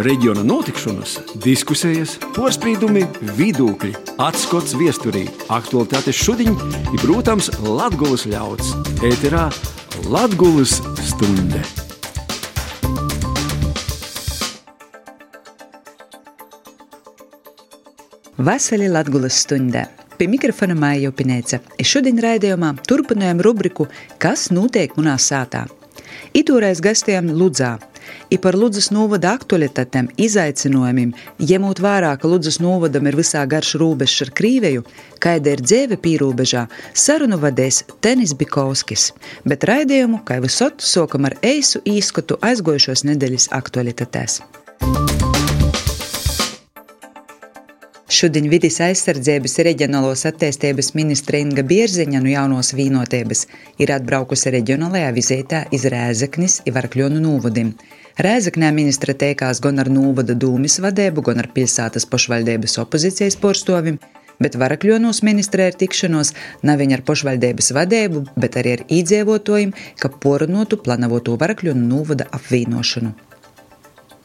reģiona notikšanas, diskusijas, porcelāna, vidūkļi, atskats viesturī, aktualitātes šodien ir, protams, Latvijas ļauds. Ēterā Latvijas stunde! Vasarī Latvijas stundē. Pie mikrofona Māja Jopinēca. Šodien raidījumā turpinājām rubriku Kas notiek manā sātā? Itūrais gastiem Ludzā. I par Ludzas novada aktualitātēm, izaicinājumiem, ņemot vērā, ka Ludzas novadam ir visā garš robežs ar Krīveju, kāda ir dzīve pīrūbežā, sarunu vadīs Tenis Bikovskis. Bet raidījumu, kā visot, sokam ar eisu īskatu aizgojušos nedēļas aktualitātēs. Šodien vidis aizsardzības reģionālos attīstības ministra Inga Bierziņa no jaunos vīnotības ir atbraukusi reģionālajā vizītē iz Rēzeknis Ivarkļonu nūvudim. Rēzeknē ministra teikās gan ar nūvada dūmis vadību, gan ar pilsētas pašvaldības opozīcijas porstovim, bet Varakļonos ministrē ir tikšanos nav viņa ar pašvaldības vadību, bet arī ar īdzīvotājiem, ka porunotu planavoto Varakļonu nūvada apvienošanu.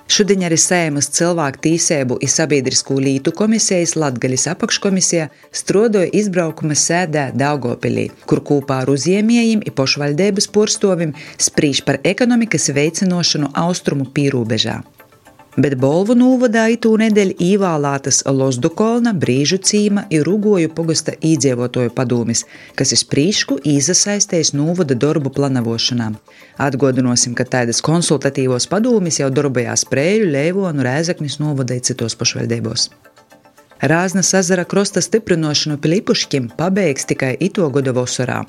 Šodien arī Sēmas cilvēku tīsēbu un sabiedrisko lītu komisijas Latgaļas apakškomisijā strodoja izbraukuma sēdē Daugopilī, kur kopā ar uzņēmējiem un pašvaldības porstovim sprīž par ekonomikas veicinošanu austrumu pīrūbežā bet Bolvu nūvadā itū nedēļ īvālātas Lozdukolna, Brīžu cīma ir Rugoju pogosta īdzīvotoju padomis, kas ir sprīšku īzasaistējis nūvada darbu planavošanā. Atgodinosim, ka tādas konsultatīvos padomis jau darbojās Prēļu, Leivonu, Rēzaknis novadai citos pašvaldībos. Rāznas ezera krosta stiprinošanu Pilipušķim pabeigs tikai ito gada vasarā.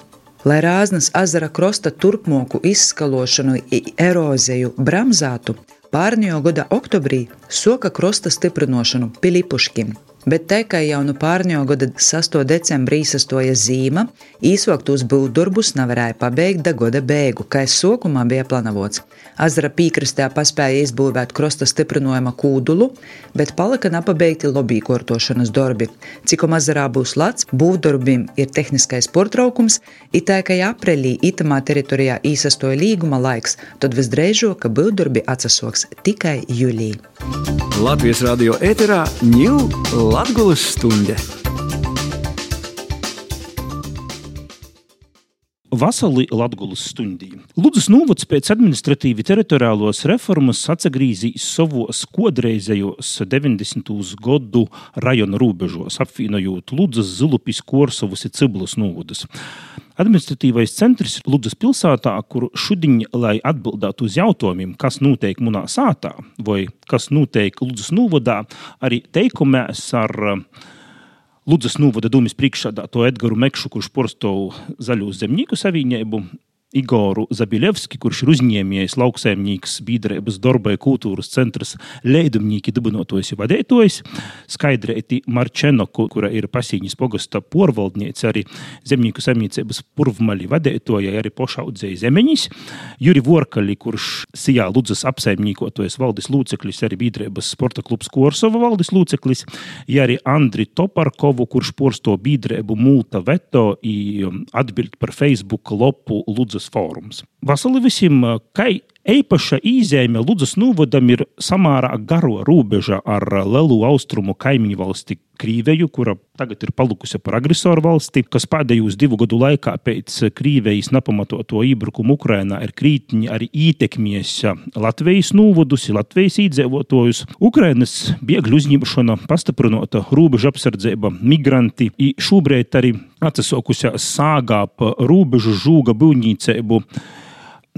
Lai Rāznas ezera krosta turpmāku izskalošanu, eroziju bramzātu, Pārnio gada oktobrī soka krosta stiprinošanu Pilipuškim bet te, ka jau no pārņo gada 6. decembrī sastoja zīma, īsoktos būvdarbus nevarēja pabeigt da gada beigu, kā es sokumā bija planavots. Azara pīkrastē paspēja izbūvēt krosta stiprinojuma kūdulu, bet palika nepabeigti lobby kortošanas darbi. Cikom azarā būs lats, būvdarbim ir tehniskais portraukums, itā, ka aprelī itamā teritorijā īsastoja līguma laiks, tad visdrīzāk, ka būvdarbi atsasoks tikai jūlijā. Latvijas radio ēterā ņūl Latvijas stunde! Vasarī Latvijas stundī. Lūdzas novads pēc administratīvi teritoriālos reformas atgriezīja savos kodreizējos 90. gadu rajona robežos, apvienojot Lūdzas, Zilupis, Korsovus un Ciblus novadus. Administratīvais centrs Lūdzas pilsētā, kur šodien, lai atbildētu uz jautājumiem, kas notiek manā sātā vai kas notiek Lūdzas novadā, arī teikumēs ar uh, Ludzas novada dūmis priekšsādāto Edgars Mekšu, kurš porstovu zaļo zemnieku savienību, Igoru Zabiļevski, kurš ir uzņēmējs, lauksaimnieks, biedrības darba kultūras centrs, leidumnieki dibinotojs un vadītojs, Skaidrēti Marčenoku, kura ir pasīņas pogosta porvaldniece, arī zemnieku saimniecības purvmali vadītoja, arī pošaudzēja zemeņas, Juri Vorkali, kurš sijā Ludzas apsaimniekotojas valdes lūceklis, arī biedrības sporta klubs Korsova valdes lūceklis, ja arī Andri Toparkovu, kurš porsto biedrību multa veto, atbild par Facebook lopu Ludzas Ludzas fórums. Vasarī visiem, kā īpaša īzēme Ludzas novadam ir samārā garo robeža ar lielu austrumu kaimiņu valsti Krīveju, kura tagad ir palikusi par agresoru valsti, kas pēdējos divu gadu laikā pēc Krīvejas nepamatoto iebrukumu Ukrainā ir krītņi arī ietekmies Latvijas novadus, Latvijas iedzīvotājus. Ukrainas bēgļu uzņemšana, pastiprinota robežu apsardzība, migranti, šobrīd arī atsasokusies sāgā pa robežu žūga būvniecību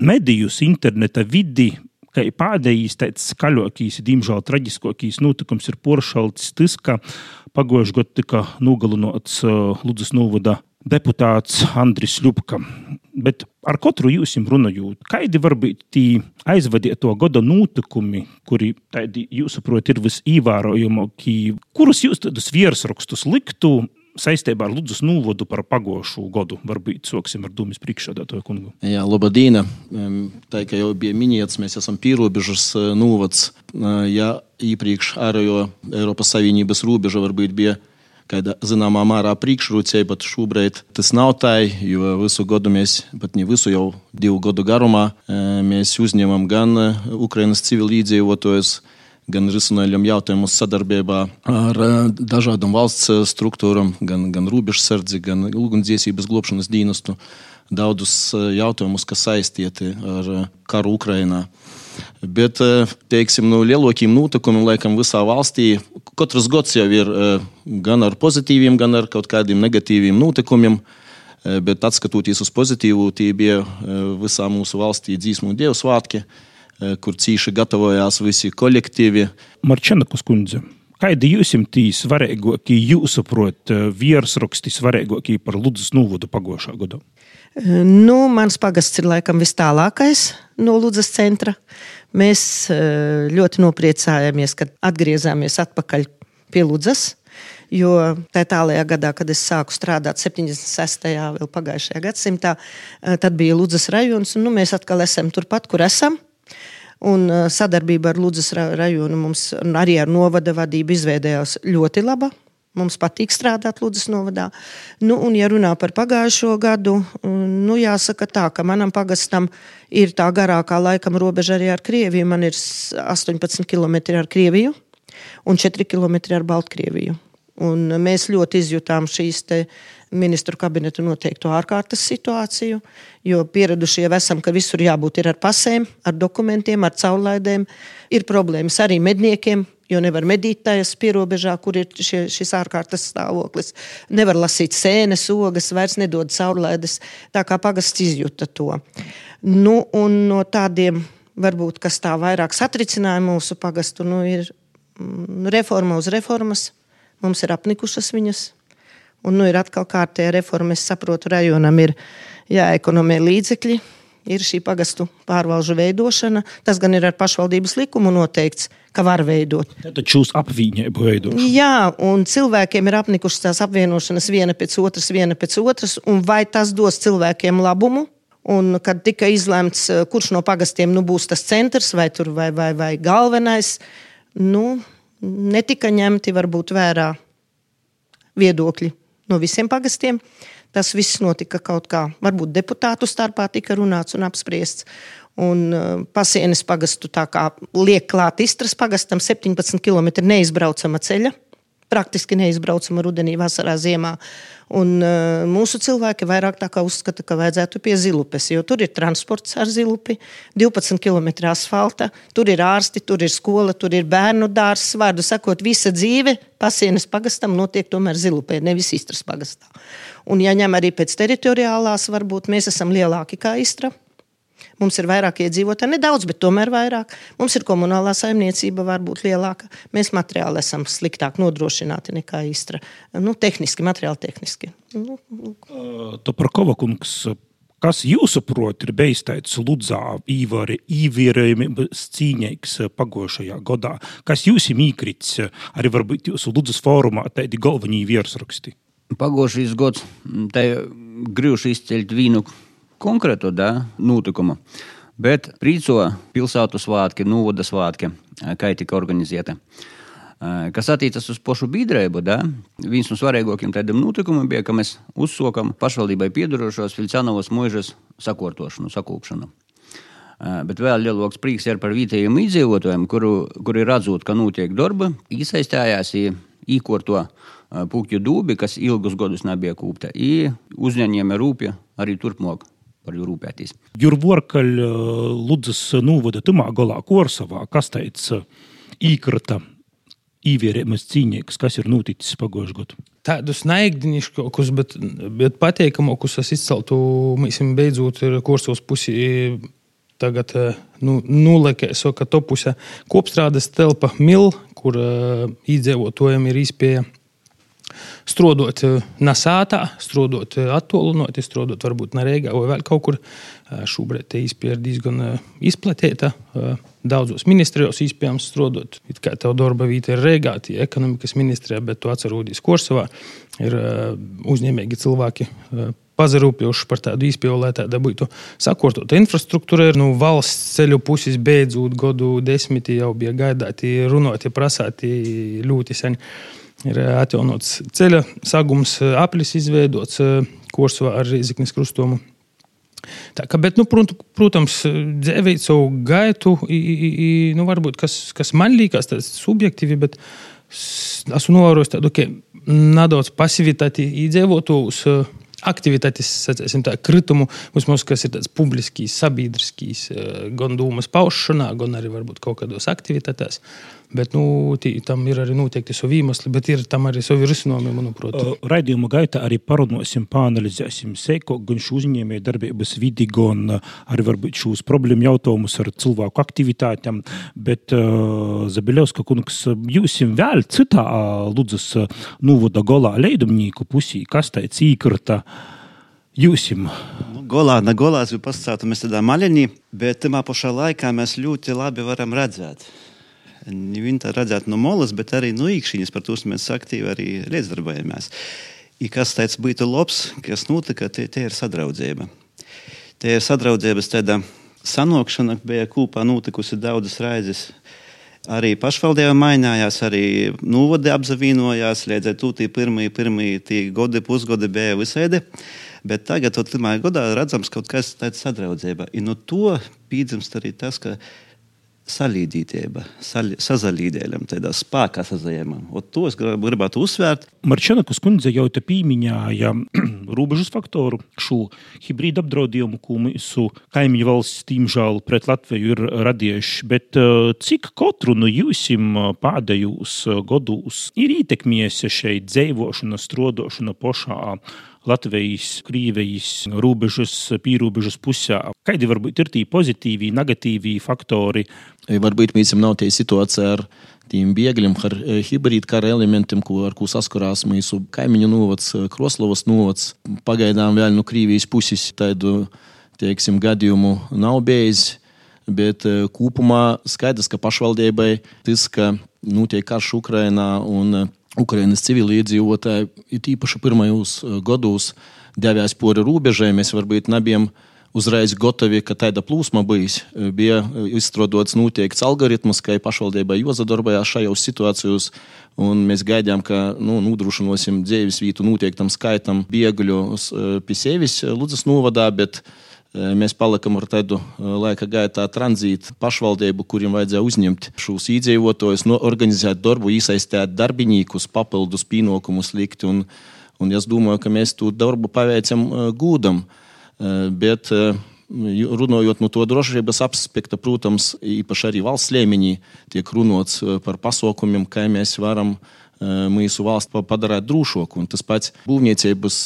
medijus, interneta vidi. Kā pēdējais, tāds skaļākais, diemžēl traģiskākais notikums ir poršalts tas, ka pagājušajā gadā tika nogalināts Ludus novada deputāts Andris Ļupka. Bet ar katru jūs runājot, kādi var būt tie aizvadīto gada notikumi, kuri, jūsuprāt, ir visīvērojamākie, kurus jūs tādus virsrakstus liktu saistībā ar Ludus Nūvodu par pagošu gadu. Varbūt sāksim ar Dūmis priekšsēdētāju kungu. Jā, labdien! Tā kā jau bija minēts, mēs esam pierobežas Nūvods. Ja iepriekš ārējo Eiropas Savienības robeža varbūt bija kāda zināmā mērā priekšrocība, bet šobrīd tas nav tā, jo visu gadu mēs, pat ne visu jau divu gadu garumā, mēs uzņemam gan Ukrainas civilīdzīvotājus, gan risinājumiem jautājumus sadarbībā ar dažādām valsts struktūrām, gan, gan robežsardzi, gan ugunsdziesības glābšanas dienestu. Daudzus jautājumus, kas saistīti ar karu Ukrajinā. Bet, teiksim, no lielākiem notikumiem, laikam, visā valstī katrs gads jau ir gan ar pozitīviem, gan ar kaut kādiem negatīviem notikumiem. Bet, skatoties uz pozitīvu, tie bija visā mūsu valstī dzīsmu dievu svētki, kur cīši gatavojās visi kolektīvi. Marčana Kuskundze. Kādi jums ir svarīgākie, jūsuprāt, virsraksti svarīgākie par Ludus Nūvodu pagošā gadu? Nu, mans pagasts ir laikam vis tālākais no Ludus centra. Mēs ļoti nopriecājāmies, kad atgriezāmies atpakaļ pie Ludus. Jo tajā tālākajā gadā, kad es sāku strādāt 76. vēl pagājušajā gadsimtā, tad bija Ludus rajons, un nu, mēs atkal esam turpat, kur esam. Un sadarbība ar Ludus rajonu mums arī ar novada vadību izveidojās ļoti laba. Mums patīk strādāt Ludus novadā. Nu, un, ja runā par pagājušo gadu, nu, jāsaka tā, ka manam pagastam ir tā garākā laikam robeža arī ar Krieviju. Man ir 18 km ar Krieviju un 4 km ar Baltkrieviju. Un mēs ļoti izjutām šīs ministru kabineta noteikto ārkārtas situāciju, jo pieraduši jau esam, ka visur jābūt ar pasēm, ar dokumentiem, ar caurlaidēm. Ir problēmas arī medniekiem, jo nevar medīt tajās pierobežā, kur ir šie, šis ārkārtas stāvoklis. Nevar lasīt sēnes, ogas, vairs nedod caurlaides. Tā kā pagasts izjūta to. Nu, un no tādiem, varbūt, kas tā vairāk satricināja mūsu pagastu, nu, ir mm, reforma uz reformas mums ir apnikušas viņas. Un nu ir atkal kārtējā reforma. Es saprotu, rajonam ir jāekonomē līdzekļi, ir šī pagastu pārvalžu veidošana. Tas gan ir ar pašvaldības likumu noteikts, ka var veidot. Tad šūs apvienību veidošana. Jā, un cilvēkiem ir apnikušas tās apvienošanas viena pēc otras, viena pēc otras, un vai tas dos cilvēkiem labumu? Un, kad tika izlemts, kurš no pagastiem nu, būs tas centrs vai, tur, vai, vai, vai galvenais, nu, netika ņemti varbūt vērā viedokļi no visiem pagastiem. Tas viss notika kaut kā, varbūt deputātu starpā tika runāts un apspriests. Un uh, pasienes pagastu tā kā liek klāt Istras pagastam 17 km neizbraucama ceļa praktiski neizbraucama rudenī, vasarā, ziemā. Un, uh, mūsu cilvēki vairāk uzskata, ka vajadzētu pie zilupes, jo tur ir transports ar zilupi, 12 km asfalta, tur ir ārsti, tur ir skola, tur ir bērnu dārzs. Vārdu sakot, visa dzīve pasienes pagastam notiek tomēr zilupē, nevis istras pagastā. Un, ja ņem arī pēc teritoriālās, varbūt mēs esam lielāki kā istra. Mums ir vairāk iedzīvotāji, nedaudz, bet tomēr vairāk. Mums ir komunālā saimniecība, varbūt lielāka. Mēs materiāli esam sliktāk nodrošināti nekā īstra. Nu, tehniski, materiāli tehniski. Nu, nu. To par Kovakungs. Kas jūsuprāt ir bijis tāds Ludzā īvērojums cīņīgs pagošajā gadā? Kas jums ir īkrits arī varbūt jūsu Ludzas fórumā tādi galvenie virsraksti? Pagošais gads, tai grūši izceļt vīnu konkrētu da, notikumu. Bet prīco pilsētu svētki, novada svētki, kā tika organizēta. Kas attiecas uz pašu biedrību, viens no svarīgākajiem tādiem notikumiem bija, ka mēs uzsākām pašvaldībai piedarošos Filcānovas mūžas sakārtošanu, sakūpšanu. Bet vēl lielāks prieks ir par vietējiem iedzīvotājiem, kuru, kuri redzot, ka notiek darba, iesaistījās īkorto pūkļu dūbi, kas ilgus gadus nebija kūpta, uzņēmējiem rūpja arī turpmāk par viņu rūpēties. Jurvorkaļ Ludzas novada tumā galā Korsavā, kas teica īkrata īvērēmas cīņīgas, kas ir noticis pagājušajā gadā. Tādus neikdiņšķākus, bet, bet patīkamākus es izceltu, mēs beidzot ir kursos pusi. Tagad nu, nulekēs, ka topuse kopstrādes telpa mil, kur uh, iedzīvotājiem ir izpēja strādāt eh, Nasātā, strādāt eh, attālināti, strādāt varbūt Nereigā vai vēl kaut kur. Eh, šobrīd tā izpēja ir diezgan izplatīta. Daudzos ministrijos iespējams strādāt. It kā tev darba vieta ir Reigā, tie ekonomikas ministrijā, bet tu atceries Korsavā. Ir uzņēmīgi cilvēki pazarūpējuši par tādu izpēju, lai tāda būtu sakārtota infrastruktūra. Nu, valsts ceļu puses beidzot gadu desmiti jau bija gaidāti, runāti, prasāti ļoti sen. Uh, ir eh, atjaunots ceļa sagums, eh, aplis izveidots eh, Korsovā ar Rīziknes krustojumu. Tā, ka, bet, nu, protams, dzīvēt savu gaitu, i, i, nu, varbūt kas, kas man liekas, tas subjektīvi, bet esmu novērojis tādu, ka nedaudz pasivitāti iedzīvotājus aktivitātes, sacēsim tā, kritumu, vismaz, kas ir tāds publiskīs, sabiedriskīs, gan dūmas paušanā, gan arī varbūt kaut kādos aktivitātēs. Bet nu, tī, tam ir arī noteikti savi iemesli, bet ir tam arī savi risinājumi, manuprāt. Raidījuma gaitā arī parunāsim, pāanalizēsim seiko gan šo uzņēmēju darbības vidi, gan arī varbūt šos problēmu jautājumus ar cilvēku aktivitātēm. Bet uh, Zabeļovska kungs, jūs vēl citā Ludzas novada golā leidumnīku pusī, kas tāds īkrita? Jūsim. Nu, golā, ne golā, es jau pastāstīju, mēs tādā maļiņā, bet tajā pašā laikā mēs ļoti labi varam redzēt Viņi tā redzētu no molas, bet arī no īkšķiņas. Par to mēs aktīvi arī līdzdarbojamies. I kas tāds būtu labs, kas notika, tie, tie ir sadraudzība. Tie ir sadraudzības tāda sanākšana, bija kopā notikusi daudzas raizes. Arī pašvaldība mainījās, arī novadi apzavinājās, līdz ar to tie pirmie, pirmie tie gadi, pusgadi bija visādi. Bet tagad, pirmā gadā, redzams kaut kas tāds sadraudzība. I no to pīdzimst arī tas, ka salīdzītība, sazalīdējam, tādā spēkā sazajamam. To es gribētu uzsvērt. Marčanakas kundze jau te pīmiņāja robežas faktoru, šo hibrīdu apdraudējumu, ko mūsu kaimiņu valsts, tīmžēl, pret Latviju ir radījuši. Bet cik katru no jūsim pēdējos gados ir ietekmējusi šeit dzīvošana, strodošana pošā? Latvijas, Krievijas robežas, pīrobežas pusē. Kādi varbūt ir tie pozitīvi, negatīvi faktori? Varbūt mēs nav tie situācija ar tiem bēgļiem, ar hibrīdu kara elementiem, ko, ar ko saskarās mūsu kaimiņu novads, Kroslovas novads. Pagaidām vēl no Krievijas puses tādu, teiksim, gadījumu nav bijis. Bet kopumā skaidrs, ka pašvaldībai tas, ka notiek karš Ukrainā un Ukrainas civiliedzīvotāji ir īpaši pirmajos eh, gados devās pori robežai. Mēs varbūt nebijām uzreiz gatavi, ka tāda plūsma bijis. Eh, bija eh, izstrādāts noteikts algoritms, kā pašvaldībai jāsadarbojās šajos situācijos. Mēs gaidām, ka nu, nodrošināsim dzīves vietu noteiktam skaitam bēgļu pie sevis Ludzas novadā. Bet, uh, Mēs palikām ar tādu laika gaitā tranzītu pašvaldību, kuriem vajadzēja uzņemt šos iedzīvotājus, no, organizēt darbu, iesaistīt darbiniekus, papildus pienākumus likt. Un, un es domāju, ka mēs to darbu paveicam gūdam. Bet runājot no to drošības aspekta, protams, īpaši arī valsts līmenī tiek runāts par pasaukumiem, kā mēs varam mūsu valsts padarīt drošāku. Tas pats būvniecības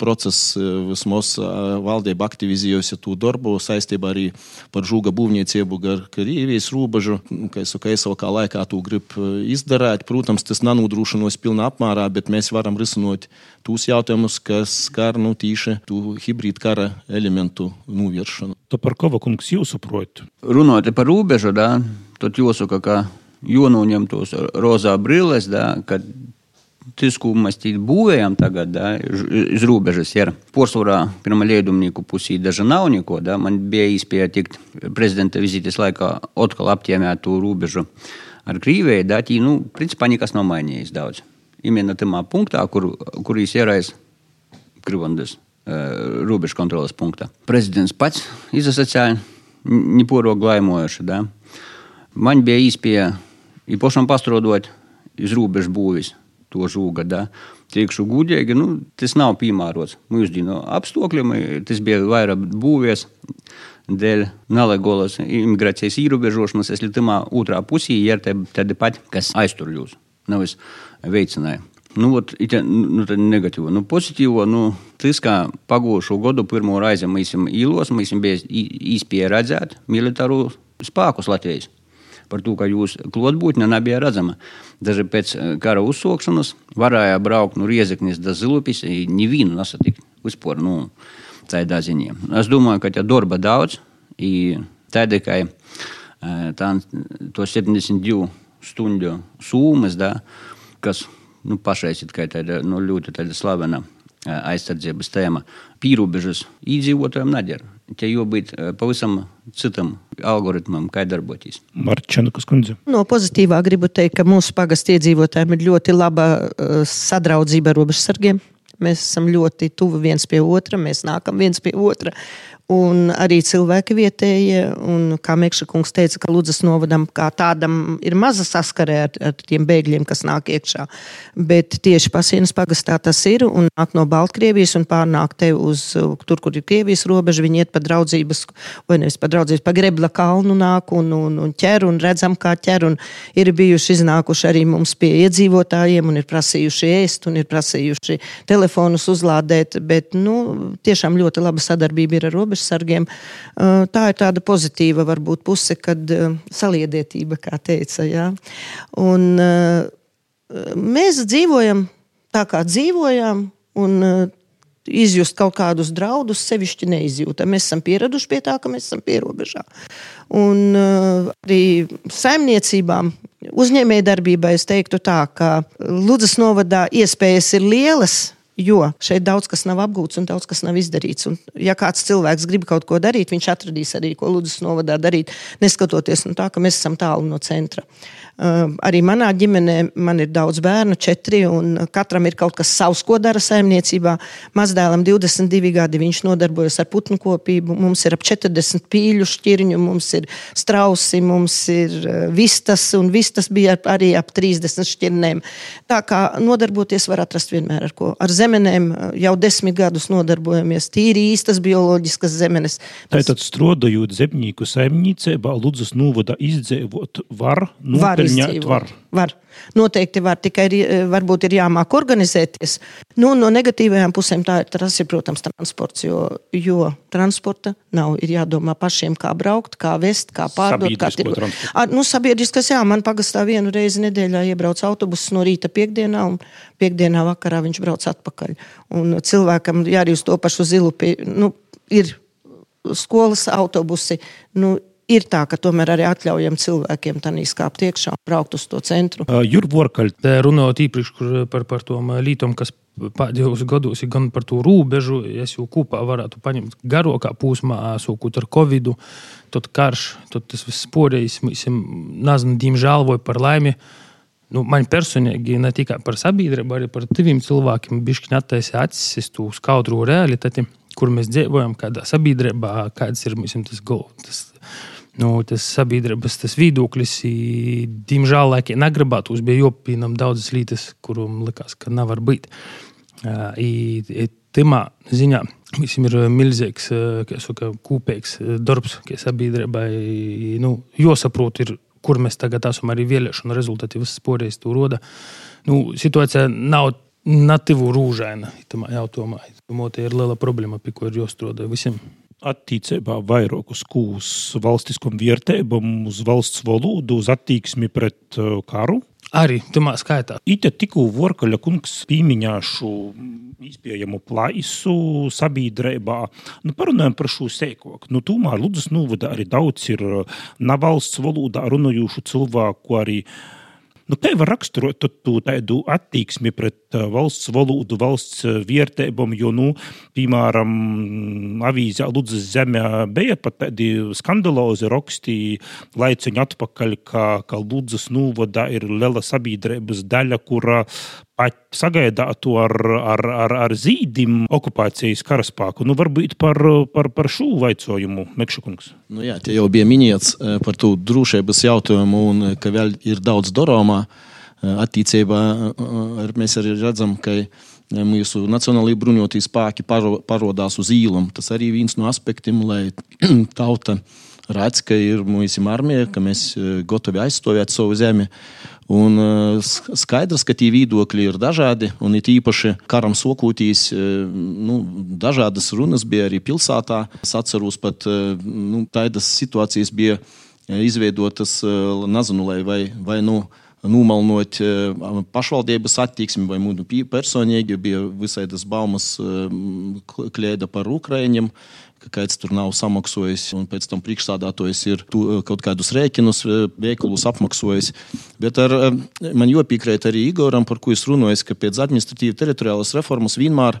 process, vismaz valdība aktivizējusi to darbu saistībā arī par žūga būvniecību gar Krievijas robežu, kā es saku, esošā laikā to grib izdarīt. Protams, tas nenodrošinos pilnā apmērā, bet mēs varam risināt tos jautājumus, kas skar nu, tīši tu hibrīdu kara elementu novēršanu. To par ko kungs jūs saprotat? Runājot par robežu, tad jāsaka, ka jonoņem tos rozā brilles, da, kad tas, ko mēs būvējam tagad, da, iz robežas, ir porcelāna pirmā liedumnieku pusī, daža nav neko. Da, man bija iespēja tikt prezidenta vizītes laikā atkal aptiemēt to robežu ar Krīvēju, da, tī, nu, principā nekas nav mainījies daudz. Именно tamā punktā, kur, kur ierais Krivandas robežu kontrolas punktā. Prezidents pats izsacīja, neporogu laimojuši. Da. Man bija iespēja i pašam pastrodot iz robežu būvis to žūga. Da. Teikšu gudīgi, nu, tas nav piemērots mūsdienu apstākļiem. Tas bija vairāk būvies dēļ nelegālas imigrācijas ierobežošanas. Es līdz otrā pusē ir tādi pati, kas aiztur jūs, nevis veicināja. Nu, ot, ite, nu, negatīvo. Nu, pozitīvo, nu, tas, kā pagūšu gadu pirmo reizi mēs īlos, mēs bijuši īspēja redzēt militāru spēkus Latvijas par to, ka jūsu klotbūtne nebija redzama. Daži pēc eh, kara uzsākšanas varēja braukt no Riezeknis do Zilupis, nevienu nesatikt vispār. Nu, Tādā ziņā. Es domāju, ka tā darba daudz, tāda kā eh, tā, to 72 stundu sūmas, da, kas nu, pašais ir tāda, nu, ļoti tāda slavena eh, aizsardzības tēma. Pīrobežas iedzīvotājiem nedara. Te jābūt pavisam citam algoritmam, kā darboties. Marčanukas kundze. No pozitīvā gribu teikt, ka mūsu pagastu iedzīvotājiem ir ļoti laba uh, sadraudzība ar robežsargiem. Mēs esam ļoti tuvi viens pie otra, mēs nākam viens pie otra. Un arī cilvēki vietējie. Un, kā Mekša kungs teica, ka Ludzas novadam kā tādam ir maza saskarē ar, ar tiem bēgļiem, kas nāk iekšā. Bet tieši pasienas pagastā tas ir un nāk no Baltkrievijas un pārnāk te uz tur, kur ir Krievijas robeža. Viņi iet pa draudzības, vai nevis pa draudzības, pa Grebla kalnu nāk un, un, un ķer un redzam, kā ķer. Un ir bijuši iznākuši arī mums pie iedzīvotājiem un ir prasījuši ēst un ir prasījuši telefonus uzlādēt. Bet, nu, tiešām ļoti laba sadarbība ir ar robežu robežsargiem. Tā ir tāda pozitīva varbūt puse, kad saliedētība, kā teica. Ja? Un, mēs dzīvojam tā, kā dzīvojam. Un, izjust kaut kādus draudus, sevišķi neizjūtam. Mēs esam pieraduši pie tā, ka mēs esam pierobežā. Un uh, arī saimniecībām, uzņēmējdarbībai es teiktu tā, ka Ludzas novadā iespējas ir lielas, Jo šeit daudz kas nav apgūts un daudz kas nav izdarīts. Un, ja kāds cilvēks grib kaut ko darīt, viņš atradīs arī, ko Ludus novadā darīt, neskatoties no tā, ka mēs esam tālu no centra. Uh, arī manā ģimenē man ir daudz bērnu, četri, un katram ir kaut kas savs, ko dara saimniecībā. Mazdēlam 22 gadi, viņš nodarbojas ar putnu kopību. Mums ir ap 40 pīļu šķirņu, mums ir strausi, mums ir vistas, un vistas bija arī ap 30 šķirnēm. Tā kā nodarboties var atrast vienmēr ar ko. Ar zemenēm jau desmit gadus nodarbojamies. Tīri īstas bioloģiskas zemenes. Tātad strodojot zemnieku saimniecībā, Ludzas novada izdzīvot var. Var izdzīvot. Var. Var. Noteikti var, tikai ir, eh, varbūt ir jāmāk organizēties. Nu, no negatīvajām pusēm tā, tas ir, protams, transports, jo, jo transporta nav. Ir jādomā pašiem, kā braukt, kā vest, kā pārdot. Kā tir... Ar, nu, sabiedriskas, jā, man pagastā vienu reizi nedēļā iebrauc autobuss no rīta piekdienā, un piekdienā vakarā viņš brauc atpakaļ. Un cilvēkam jā, arī uz to pašu zilu pie, nu, ir skolas autobusi. Nu, ir tā, ka tomēr arī atļaujam cilvēkiem tā izkāpt iekšā un braukt uz to centru. Jurvorkaļ, runājot īpaši par, par to lītumu, kas pēdējos gados ir gan par to robežu, es jau kopā varētu paņemt garākā posmā, sākot ar Covid, tad karš, tad tas viss sporējis, nezinu, diemžēl vai par laimi. Nu, man personīgi ne tikai par sabiedrību, arī par diviem cilvēkiem bija attaisīts acis uz to skaudro realitāti, kur mēs dzīvojam, kādā sabiedrībā, kāds ir mums tas galvenais nu, tas sabiedrības tas viedoklis, diemžēl, laikam, negribētos, bija jopīnam daudzas lietas, kurām likās, ka nevar būt. I, Timā ziņā visam ir milzīgs, saka, kūpīgs darbs, kas sabiedrībai nu, jāsaprot, kur mēs tagad esam arī vēlēšanu rezultāti, visas sporēs to roda. Nu, situācija nav nativu rūžaina, tamā jautājumā. Tā ir liela problēma, pie ir jāstrādā visiem attīstībā vairāk uz kūs valstiskam vērtībam, uz valsts valodu, uz attieksmi pret uh, karu. Arī tamā skaitā. Ite tikko Vorkaļa kungs pīmiņāšu iespējamu plaisu sabiedrībā. Nu, parunājam par šo sēkoku. Nu, tomēr Ludzas novada arī daudz ir uh, nevalsts valodā runājušu cilvēku arī Nu, kā var raksturot to tādu attieksmi pret valsts valodu, valsts uh, vērtībām, jo, nu, piemēram, avīzē Ludzas zemē bija pat tādi skandalozi raksti laiciņu atpakaļ, ka, ka Ludzas novada ir liela sabiedrības daļa, kura sagaidātu ar, ar, ar, ar zīdim okupācijas karaspēku. Nu, varbūt par, par, par šo jautājumu, Mekšakungs. Nu, jā, tie jau bija minēts eh, par to drošības jautājumu, un eh, ka vēl ir daudz darāmā eh, attīstībā. Mēs arī redzam, ka mūsu nacionālajie bruņotie spēki parodās uz īlam. Tas arī viens no aspektiem, lai tauta redz, ka ir mūsu armija, ka mēs gatavi aizstāvēt savu zemi. Un skaidrs, ka tie viedokļi ir dažādi, un it īpaši karam sokūtīs, nu, dažādas runas bija arī pilsētā. Es atceros pat nu, tādas situācijas bija izveidotas, nezinu, vai, vai nu. Nomalnot pašvaldības attieksmi, vai mūsu personīgi bija visai tas baumas kliēda par Ukraiņiem ka kāds tur nav samaksājis, un pēc tam priekšstādātājs ir tu, eh, kaut kādus rēķinus, eh, veikalus apmaksājis. Bet ar, eh, man jopiekrīt arī Igoram, par ko es runāju, ka pēc administratīvas teritoriālas reformas vienmēr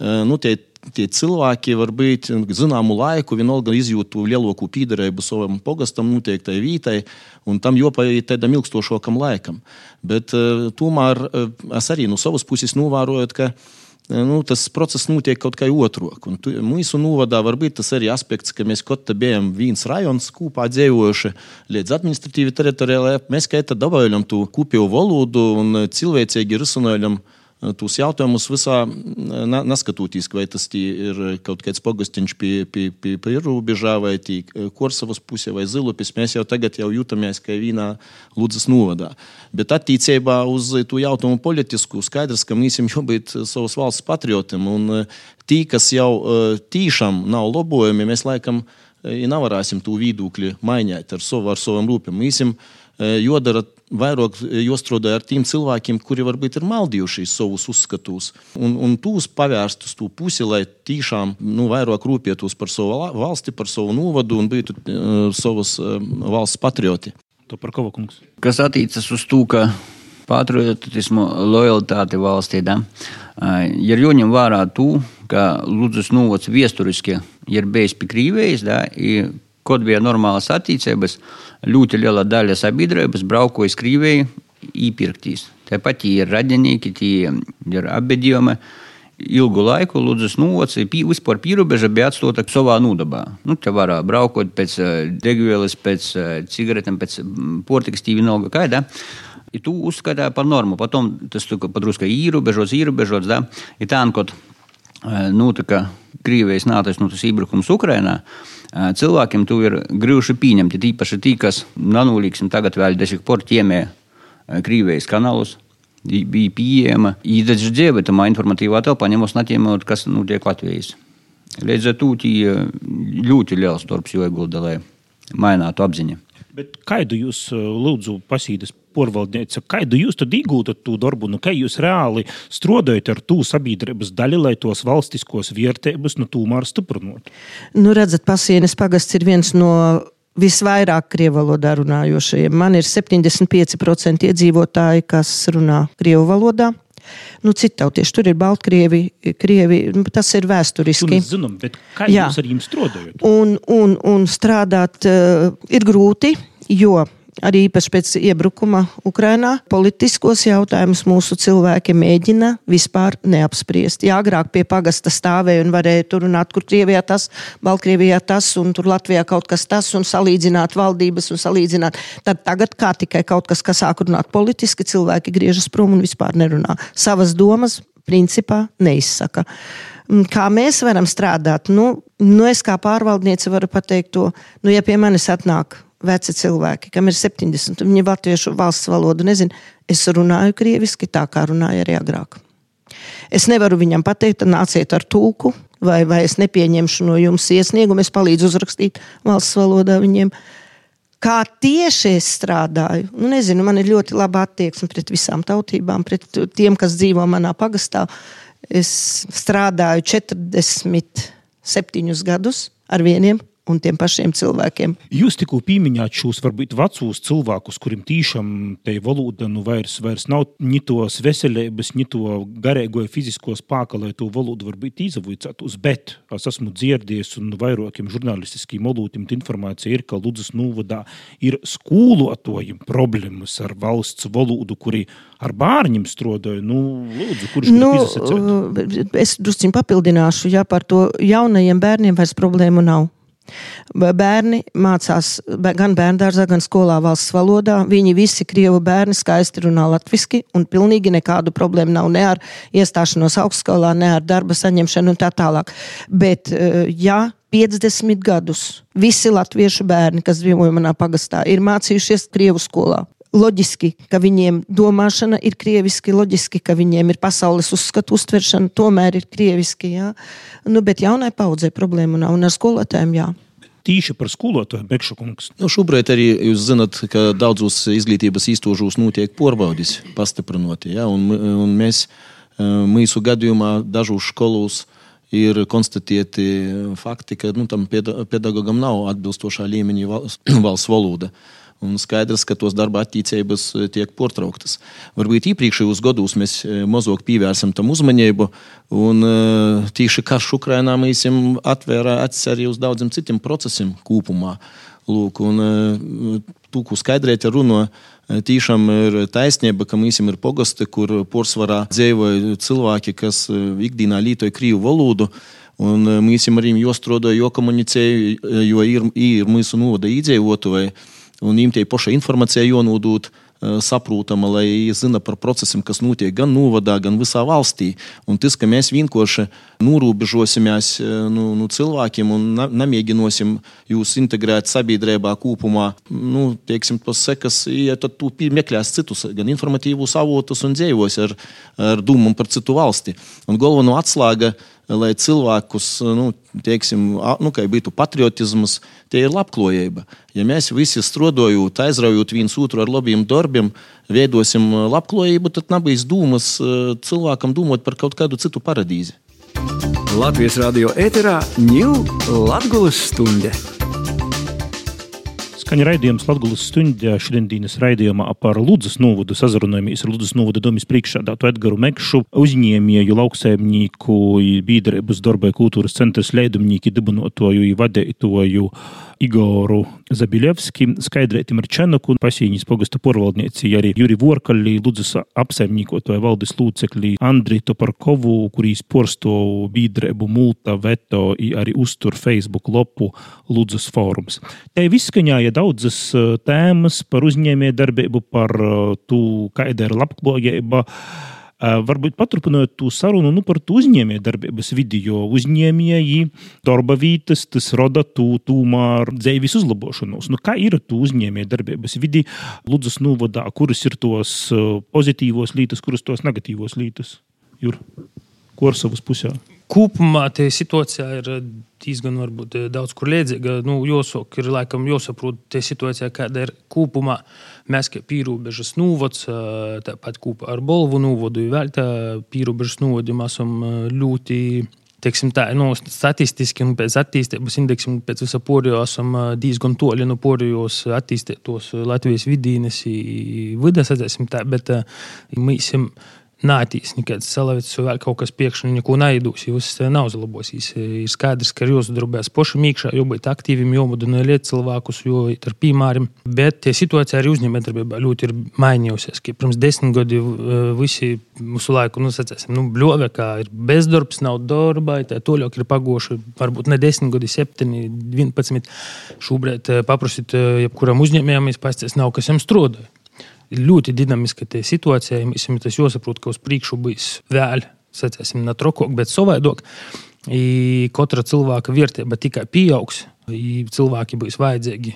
nu, tie, tie cilvēki var būt zināmu laiku, vienalga izjūtu lielāku pīderību savam pogastam, noteiktai vītai, un tam jopaiet tādam ilgstošākam laikam. Bet tomēr es arī no savas puses novēroju, ka nu, tas process notiek kaut kā otrāk. Mūsu novadā var būt tas arī aspekts, ka mēs kaut kā bijām viens rajons kopā dzīvojuši līdz administratīvi teritoriālajai. Mēs kā tā dabājam to kopējo valodu un cilvēcīgi risinājam tos jautājumus visā neskatoties, vai tas ir kaut kāds pogustiņš pie, pie, pie, pie robežā vai Korsavas pusē vai Zilupis. Mēs jau tagad jau jūtamies kā vienā Ludzas novadā. Bet attiecībā uz to jautājumu politisku skaidrs, ka mēs jau būt savas valsts patriotiem un tī, kas jau tīšām nav lobojumi, mēs laikam nevarēsim to viedokli mainīt ar savu, ar savām rūpēm. Mēs jodara vairāk jostrādāja ar tiem cilvēkiem, kuri varbūt ir maldījušies savus uzskatus, un, un tūs pavērst uz to pusi, lai tiešām nu, vairāk rūpētos par savu valsti, par savu novadu un būtu uh, savas uh, valsts patrioti. To par ko kungs? Kas attiecas uz to, ka patriotismu, lojalitāti valstī, da, ir jāņem vērā to, ka Lūdzu novads viesturiski ir bijis pie Krīvijas, da, Kad bija normālas attīstības, ļoti liela daļa sabiedrības braukoja uz Krieviju īpirktīs. Tāpat ir radinieki, tie ir apbedījumi. Ilgu laiku Ludus novacs vispār pierobeža bija atstota savā nūdabā. Nu, te var braukot pēc degvielas, pēc cigaretēm, pēc portikas tīvi nolga kaida. I tu uzskatīja par normu. Potom tas padrusku īrobežots, īrobežots. Da? I tā, kad notika Krievijas nātais nu, iebrukums Ukrainā, cilvēkiem to ir grūti pieņemt. Tīpaši tie, kas nanulīksim tagad vēl desmit porti iemē Krievijas kanālus. Bija pieejama īstenībā tā informatīvā telpā, ņemot natiem, kas notiek Latvijas. Līdz ar to ļoti liels darbs jāiegulda, lai mainātu apziņu. Bet kādu jūs lūdzu pasīdas porvaldniece, kādu jūs tad iegūtat to darbu, nu, kā jūs reāli strādājat ar tū sabiedrības daļu, lai tos valstiskos vērtības nu, tomēr stiprinātu? Nu, redzat, pasienes pagasts ir viens no visvairāk krievu valodā runājošajiem. Man ir 75% iedzīvotāji, kas runā krievu valodā. Nu, Citautieši tur ir Baltkrievi, Krievi, nu, tas ir vēsturiski. Mēs zinām, bet kā Jā. jūs ar viņiem strādājat? Un, un, un strādāt uh, ir grūti, jo arī īpaši pēc iebrukuma Ukrainā, politiskos jautājumus mūsu cilvēki mēģina vispār neapspriest. Jā, agrāk pie pagasta stāvēja un varēja tur runāt, kur Krievijā tas, Baltkrievijā tas un tur Latvijā kaut kas tas un salīdzināt valdības un salīdzināt. Tad tagad kā tikai kaut kas, kas sāk runāt politiski, cilvēki griežas prom un vispār nerunā. Savas domas principā neizsaka. Kā mēs varam strādāt? Nu, nu es kā pārvaldniece varu pateikt to, nu, ja pie manis atnāk veci cilvēki, kam ir 70, un viņi latviešu valsts valodu nezina. Es runāju krieviski tā, kā runāju arī agrāk. Es nevaru viņam pateikt, nāciet ar tūku, vai, vai es nepieņemšu no jums iesniegumu, es palīdzu uzrakstīt valsts valodā viņiem. Kā tieši es strādāju, nu, nezinu, man ir ļoti laba attieksme pret visām tautībām, pret tiem, kas dzīvo manā pagastā. Es strādāju 47 gadus ar vieniem un tiem pašiem cilvēkiem. Jūs tikko pieminējāt šos varbūt vecos cilvēkus, kuriem tīšām te valoda nu vairs, vairs nav ni tos veselības, ni to garīgo fizisko spēku, lai to valodu varbūt izavicētos. Bet es esmu dzirdējis un vairākiem žurnālistiskiem molūtiem informācija ir, ka Ludzas novadā ir skolotojiem problēmas ar valsts valodu, kuri ar bērniem strādāja. Nu, lūdzu, kurš nu, es drusciņ papildināšu, ja par to jaunajiem bērniem vairs problēmu nav. Bērni mācās gan bērngārzā, gan skolā valsts valodā. Viņi visi krievu bērni skaisti runā latviešu, un pilnīgi nekādu problēmu nav ne ar iestāšanos augstskolā, ne ar darba saņemšanu un tā tālāk. Bet, eh, ja 50 gadus visi latviešu bērni, kas dzīvo manā pagastā, ir mācījušies krievu skolā, loģiski, ka viņiem domāšana ir krieviski, loģiski, ka viņiem ir pasaules uzskatu uztveršana, tomēr ir krieviski. Jā. Nu, bet jaunai paudzei problēmu nav un ar skolotājiem jā. Tīši par skolotāju Bekšakungs. Nu, šobrīd arī jūs zināt, ka daudzos izglītības īstožos notiek porbaudis pastiprināti. Ja? Un, un mēs mūsu gadījumā dažos skolos ir konstatēti fakti, ka nu, tam pedagogam nav atbilstošā līmeņa valsts valoda. Un skaidrs, ka tos darba attīstības e, tiek pārtrauktas. Varbūt iepriekšējos gados mēs e, mazāk pievērsām tam uzmanību, un e, tieši karš Ukrainā mēs atvēra acis arī uz daudziem citiem procesiem kopumā. Lūk, un tūku skaidrēt runo. Tīšām ir taisnība, ka mums ir pogosti, kur porcelāna dzīvoja cilvēki, kas ikdienā lietoja krīvu valodu. Un mēs arī jāstrādā, jo komunicēju, jo ir, ir mūsu novada iedzīvotāji, un viņiem tie paša informācija jānodod. Uh, saprotama, lai zina par procesiem, kas notiek gan novadā, gan visā valstī. Un tas, ka mēs vienkārši norobežosimies nu, nu, cilvēkiem un nemēģināsim jūs integrēt sabiedrībā kopumā, nu, teiksim, tas sekas, ja tad tu meklēs citus, gan informatīvus avotus un dzīvos ar, ar dūmu par citu valsti. Un galveno atslēga ir lai cilvēkus, nu, teiksim, nu, kā būtu patriotisms, tie ir labklājība. Ja mēs visi strādājot, aizraujot viens otru ar labiem darbiem, veidosim labklājību, tad nebūs dūmas cilvēkam domāt par kaut kādu citu paradīzi. Latvijas radio ēterā ņūl Latvijas stunde. Skaņa raidījums Latvijas stundā šodienas raidījumā par Ludus novadu sazrunājamies ar Ludus novada domas priekšsādātu Edgaru Mekšu, uzņēmēju lauksaimnieku, biedrības darba kultūras centras leidumnieku, dibinotoju, vadētoju Igoru Zabiļevski, skaidrētim ar Čenaku, pasīņas pogasta porvaldnieci, arī Juri Vorkaļi, Ludzas apsaimniekotāja valdes lūcekļi Andri Toparkovu, kurīs porsto bīdrēbu multa veto, arī uztur Facebook lopu Ludzas fórums. Te izskaņāja daudzas tēmas par uzņēmē darbību, par tū, kāda ir labklājība. Varbūt paturpinot to sarunu nu, par uzņēmējdarbības vidi, jo uzņēmēji darba vietas tas rada tū, tūmā dzīves uzlabošanos. Nu, kā ir tu uzņēmējdarbības vidi Ludzas novadā, kuras ir tos pozitīvos lietas, kuras tos negatīvos lietas? Jur, Korsavas pusē. Kopumā tā situācija ir diezgan varbūt, daudz kur līdzīga. Nu, jāsaka, ir laikam jāsaprot, tā situācija, kāda ir kopumā. Mēs, kā pīrāņu novads, tāpat kopā ar Bolvu novadu, vēl tā pīrāņu novadu esam ļoti. Teiksim, tā, nu, statistiski, nu, pēc attīstības indeksiem, pēc visa porija esam diezgan toļi no porijos attīstītos Latvijas vidīnes, vidas, tā, bet mēs esam nātīs nekāds salavits vai kaut kas priekšā, neko naidūs, jūs nav uzlabosīs. Ir skaidrs, ka ir jāsadarbās pašam iekšā, jābūt aktīviem, jāmudina liet cilvēkus, jo ar piemēram. Bet tie situācija arī uzņēmējdarbībā ļoti ir mainījusies. Pirms desmit gadiem visi mūsu laiku, nu, sacēsim, nu, bļove, kā ir bezdarbs, nav darba, tā toļāk ir pagoši, varbūt ne desmit gadi, septiņi, vienpadsmit. Šobrīd paprasīt, jebkuram uzņēmējam, es pasties nav, kas jam strādāja ļoti dinamiska situācija. Mums tas jāsaprot, ka uz priekšu būs vēl, sacēsim, ne trokok, bet savādāk. Katra cilvēka vērtība tikai pieaugs. Cilvēki būs vajadzīgi,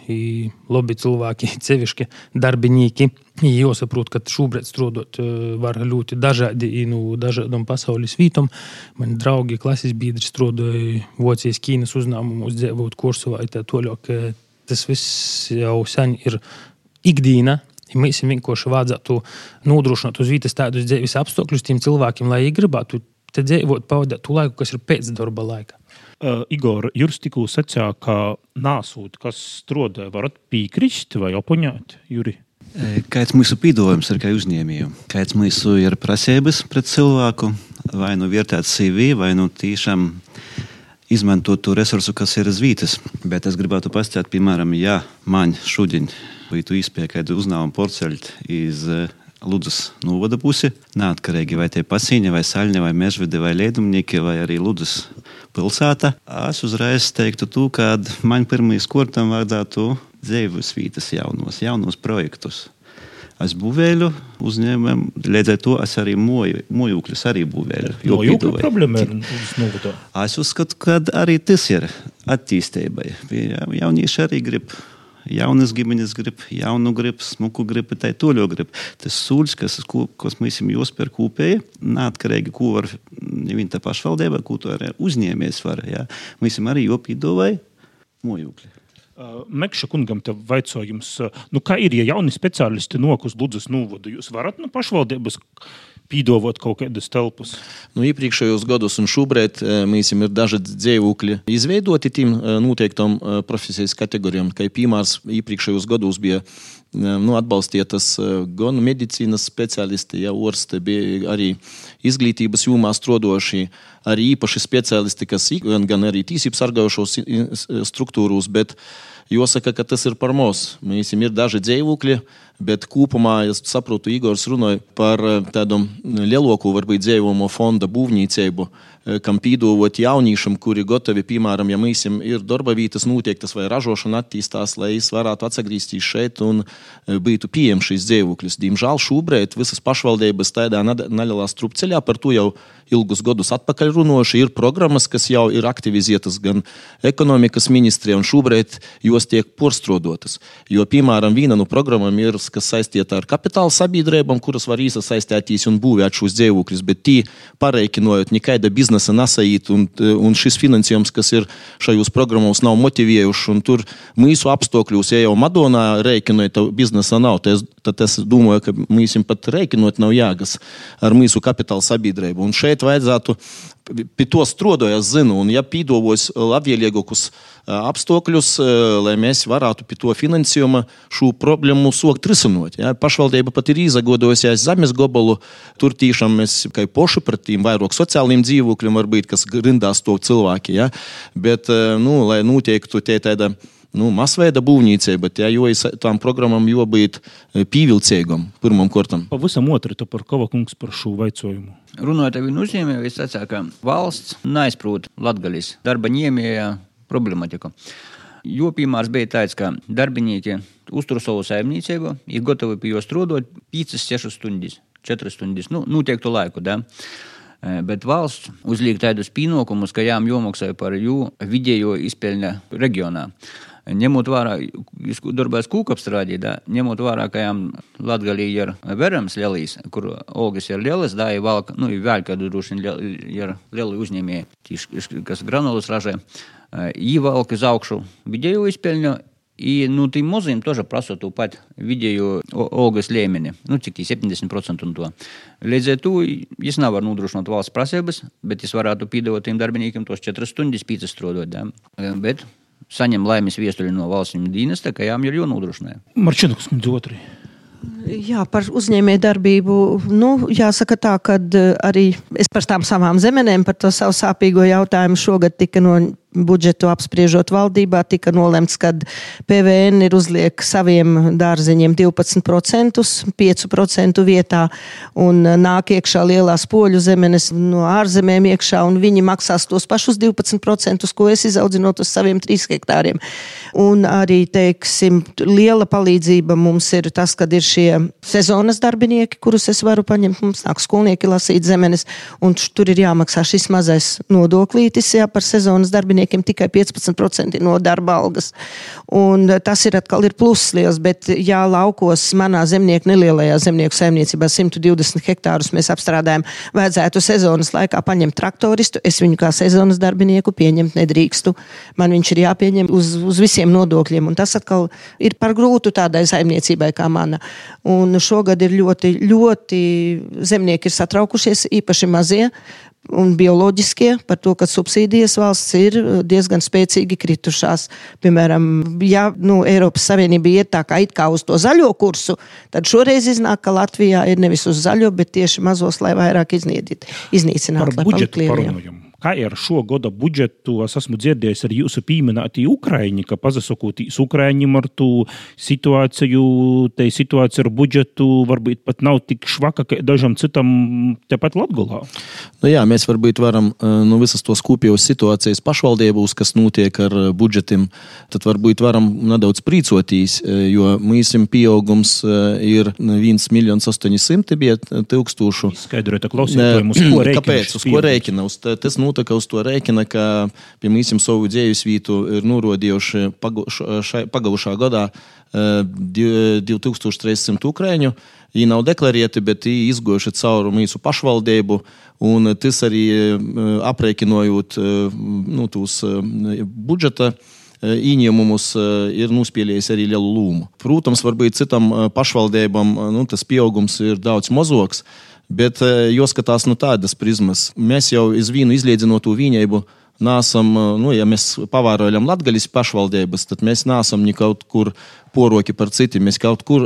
labi cilvēki, sevišķi darbinieki. Jāsaprot, ka šobrīd strādāt var ļoti dažādi no dažādām pasaules vietām. Mani draugi, klases biedri strādāja Vācijas Ķīnas uzņēmumos, dzīvojot Korsovā. Tas viss jau sen ir ikdiena Ja mēs vienkārši vajadzētu nodrošināt uz vietas tādus dzīves apstākļus tiem cilvēkiem, lai viņi gribētu te dzīvot, pavadīt to laiku, kas ir pēc darba laika. Uh, Igor, jūs tikko sacījāt, ka nāsūt, kas strādāja, varat piekrist vai opoņāt, Juri? Kāds mūsu pīdolojums ir kā uzņēmējiem? Kāds mūsu ir prasības pret cilvēku, vai nu vērtēt CV, vai nu tiešām izmantot to resursu, kas ir uz vietas. Bet es gribētu pastāstīt, piemēram, ja man šodien būtu iespēja kādu uzņēmumu porceļt iz Ludus novada pusi, neatkarīgi vai tie pasiņi, vai saļņi, vai mežvidi, vai liedumnieki, vai arī Ludus pilsēta. Es uzreiz teiktu, tu, ka man pirmīs kortam vajadzētu dzīves vietas jaunos, jaunos projektus. Es būvēju uzņēmumiem, līdz ar to es arī mojokļus arī būvēju. Mojokļu problēma ir novadā. Es uzskatu, ka arī tas ir attīstībai. Jaunieši arī grib jaunas ģimenes grib, jaunu grib, smuku grib, tā toļo grib. Tas sūds, kas, kas mēs esam jāspēr kopēji, neatkarīgi, ko var viņa tā pašvaldība, ko to arī uzņēmējs var. Ja? Esam arī jopīdovai mojūkļi. Mekša kungam te vaicājums, nu kā ir, ja jauni speciālisti nok uz Ludzas novadu, jūs varat no pašvaldības pīdovot kaut kādas telpas? Nu, iepriekšējos gados un šobrīd mēs ir daži dzīvokļi izveidoti tiem noteiktam profesijas kategorijām. Kā piemērs, iepriekšējos gados bija nu, atbalstītas gan medicīnas speciālisti, ja orste bija arī izglītības jomā strodošie, arī īpaši speciālisti, kas gan, gan arī tīsības sargājušos struktūros, bet Jāsaka, ka tas ir par mums. Mēs ir daži dzīvokļi, bet kopumā, es saprotu, Igors runāja par tādu lielāku, varbūt, dzīvojumu fonda būvniecību kam pīdovot jauniešiem, kuri gatavi, piemēram, ja mēs ir darba vietas noteiktas vai ražošana attīstās, lai es varētu atgriezties šeit un būtu pieejams šīs dzīvokļus. Diemžēl šobrīd visas pašvaldības tādā nelielā strupceļā par to jau ilgus gadus atpakaļ runājuši. Ir programmas, kas jau ir aktivizētas gan ekonomikas ministrijā, un šobrīd jos tiek porstrādotas. Jo, piemēram, viena no programmām ir, kas saistīta ar kapitāla sabiedrībām, kuras var iesaistīties un būvēt šos dzīvokļus, bet tie pareikinojot nekāda biznesa biznesa nesaiet, un, un šis finansējums, kas ir šajos programmos, nav motivējuši. Tur mūsu apstākļos, ja jau Madonā rēķinot, tad biznesa nav. Tad es, tad es domāju, ka viņam pat rēķinot nav jāgas ar mūsu kapitāla sabiedrību. Un šeit vajadzētu pie to strādāju, es zinu, un ja pīdovos labvēlīgākus apstākļus, lai mēs varētu pie to finansējuma šo problēmu sokt risinot. Ja? Pašvaldība pat ir izagodojusies zemes gabalu, tur tiešām mēs kā poši pret tiem vairāk sociāliem dzīvokļiem, varbūt, kas grindās to cilvēki. Ja? Bet, nu, lai notiektu tie tāda nu, masveida būvniecība, ja, jo tām programmām jābūt pievilcīgam pirmam kārtam. Pavisam otru par Kovakungs par šo vaicojumu. Runājot ar viņu uzņēmēju, es sacīju, ka valsts neizprot latgaļas darba ņēmēja problematiku. Jo piemērs bija tāds, ka darbinieki uztur savu saimniecību, ir gatavi pie jo strādāt 5-6 stundas, 4 stundas, nu, noteiktu laiku. Da? Bet valsts uzliek tādus pienākumus, ka jām jāmaksā par jų vidējo izpēļņu reģionā Ņemot vērā, jūs darbojat kūkapstrādī, da, ņemot vērā, ka jām Latgalī ir verams lielīs, kur ogas ir lielas, da, ir vēl, nu, ir vēl kādu droši ir lieli uzņēmēji, kas granulas ražē, īvalk uz augšu vidējo izpēļņu, И, ну, тим мозгам тоже прасot to pat vidējo algas līmeni, nu, cik 70% un to. Līdz ar to es nevaru nodrošināt valsts prasības, bet es varētu piedāvāt tiem darbiniekiem tos 4 stundas pīcis strādāt. Ja? Bet saņem laimes viestuļu no valsts dienesta, ka jām ir jānodrošina. Marčinuks, kundze, otrs. Jā, par uzņēmēju darbību. Nu, jāsaka tā, ka arī es par tām savām zemenēm, par to savu sāpīgo jautājumu šogad tika no budžetu apspriežot valdībā, tika nolemts, ka PVN ir uzliek saviem dārzeņiem 12%, 5% vietā, un nāk iekšā lielās poļu zemenes no ārzemēm iekšā, un viņi maksās tos pašus 12%, ko es izaudzinot uz saviem 3 hektāriem. Un arī, teiksim, liela palīdzība mums ir tas, kad ir šie sezonas darbinieki, kurus es varu paņemt. Mums nāk skolnieki lasīt zemenes, un tur ir jāmaksā šis mazais nodoklītis jā, par sezonas darbiniekiem tikai 15% no darba algas. Un tas ir atkal ir pluss liels, bet jā, laukos manā zemnieku nelielajā zemnieku saimniecībā 120 hektārus mēs apstrādājam, vajadzētu sezonas laikā paņemt traktoristu. Es viņu kā sezonas darbinieku pieņemt nedrīkstu. Man viņš ir jāpieņem uz, uz visiem nodokļiem, un tas atkal ir par grūtu tādai saimniecībai kā mana. Un šogad ir ļoti, ļoti zemnieki ir satraukušies, īpaši mazie un bioloģiskie par to, ka subsīdijas valsts ir diezgan spēcīgi kritušās. Piemēram, ja nu, Eiropas Savienība iet tā kā kā uz to zaļo kursu, tad šoreiz iznāk, ka Latvijā ir nevis uz zaļo, bet tieši mazos, lai vairāk iznīcinātu. Par budžetu parunājam. Kā ar šo gada budžetu es esmu dzirdējis arī jūsu pieminētī Ukraiņi, ka pazasakotīs Ukraiņiem ar to situāciju, te situācija ar budžetu varbūt pat nav tik švaka, kā dažam citam tepat Latgulā. Nu jā, mēs varbūt varam nu, visas tos kopējos situācijas pašvaldībūs, kas notiek ar budžetiem, tad varbūt varam nedaudz prīcotīs, jo mūsim pieaugums ir 1 miljons 800 bija tūkstošu. Skaidrojiet, klausītājiem, uz ko rēķina? Kāpēc? Uz ko rēķina? Uz tas, nu, tā kā uz to rēķina, ka, piemēram, savu dzīves vietu ir norādījuši pagājušā gadā 2300 ukrāņu. Viņi nav deklarēti, bet viņi izgojuši cauri mūsu pašvaldību. Un tas arī aprēķinojot nu, tos budžeta ieņēmumus ir nospēlējis arī lielu lomu. Protams, varbūt citam pašvaldībam nu, tas pieaugums ir daudz mazāks. Bet jāskatās no tādas prizmas. Mēs jau iz vīnu izliedzinot to vīņēbu. Nāsam, nu, ja mēs pavērojam latgaļas pašvaldības, tad mēs nāsam kaut kur poroki par citiem. Mēs kaut kur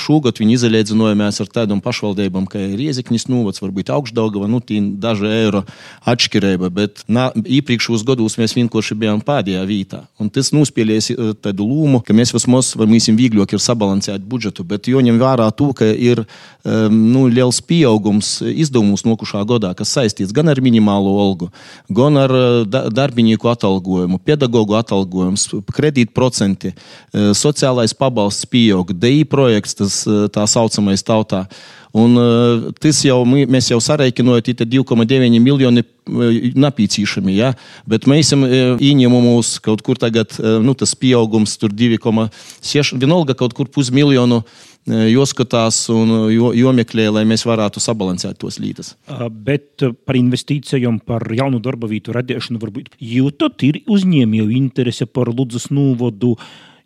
šogad viņi izalēdzinājamies ar tādām pašvaldībām, kā Rieziknis Nūvats, varbūt Augstdaugava, nu, tī daži eiro atšķirība, bet iepriekšējos gados mēs vienkārši bijām pēdējā vietā. Un tas nospēlēs tādu lūmu, ka mēs vismaz varēsim vieglāk ir sabalansēt budžetu, bet joņem vērā to, ka ir nu, liels pieaugums izdevumus nokušā gadā, kas saistīts gan ar minimālo algu, gan ar darbinieku atalgojumu, pedagoģu atalgojums, kredītprocenti, sociālais pabalsts pieaug, DI projekts, tas tā saucamais tautā. Un, tas jau mēs jau sareikinojam, tie 2,9 miljoni napīcīšami, ja? bet mēs ieņēmumus kaut kur tagad, nu, tas pieaugums tur 2,6, vienalga kaut kur pusmiljonu jāskatās un jāmeklē, lai mēs varētu sabalansēt tos līdzekļus. Bet par investīcijām, par jaunu darba vietu radīšanu, varbūt jūtat, ir uzņēmēju interese par Ludus Nūvodu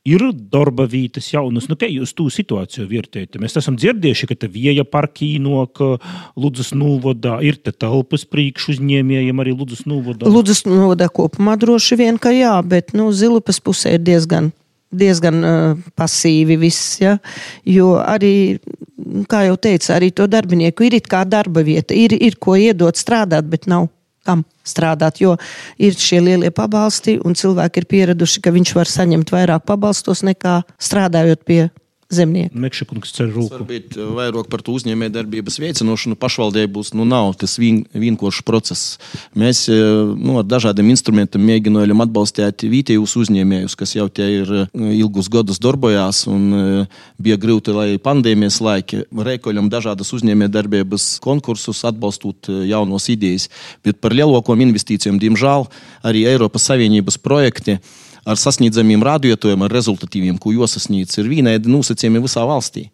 ir darba vietas jaunas. Nu, kā jūs to situāciju vērtējat? Mēs esam dzirdējuši, ka vieja parki nok Ludus Nūvodā ir te telpas priekš uzņēmējiem arī Ludus Nūvodā. Ludus Nūvodā kopumā droši vien, ka jā, bet nu, Zilupas pusē ir diezgan diezgan uh, pasīvi viss. Ja? Jo arī, kā jau teicu, arī to darbinieku ir kā darba vieta, ir, ir ko iedot strādāt, bet nav kam strādāt. Jo ir šie lielie pabalsti, un cilvēki ir pieraduši, ka viņš var saņemt vairāk pabalstos nekā strādājot pie zemnieku. Mekšakungs cer rūku. Varbūt eh, vairāk par to uzņēmē darbības veicinošanu pašvaldē būs, nu nav tas vien, vienkāršs process. Mēs eh, nu, ar dažādiem instrumentiem mēģinājām atbalstīt vietējos uzņēmējus, kas jau tie ir eh, ilgus gadus darbojās un bija grūti, lai pandēmijas laiki reikoļam dažādas uzņēmē darbības konkursus atbalstot jaunos idejas. Bet par lielākām investīcijām, diemžēl, arī Eiropas Savienības projekti ar sasniedzamiem rādītājiem, ar rezultatīviem, ko jāsasniedz, ir vienādi nosacījumi visā valstī.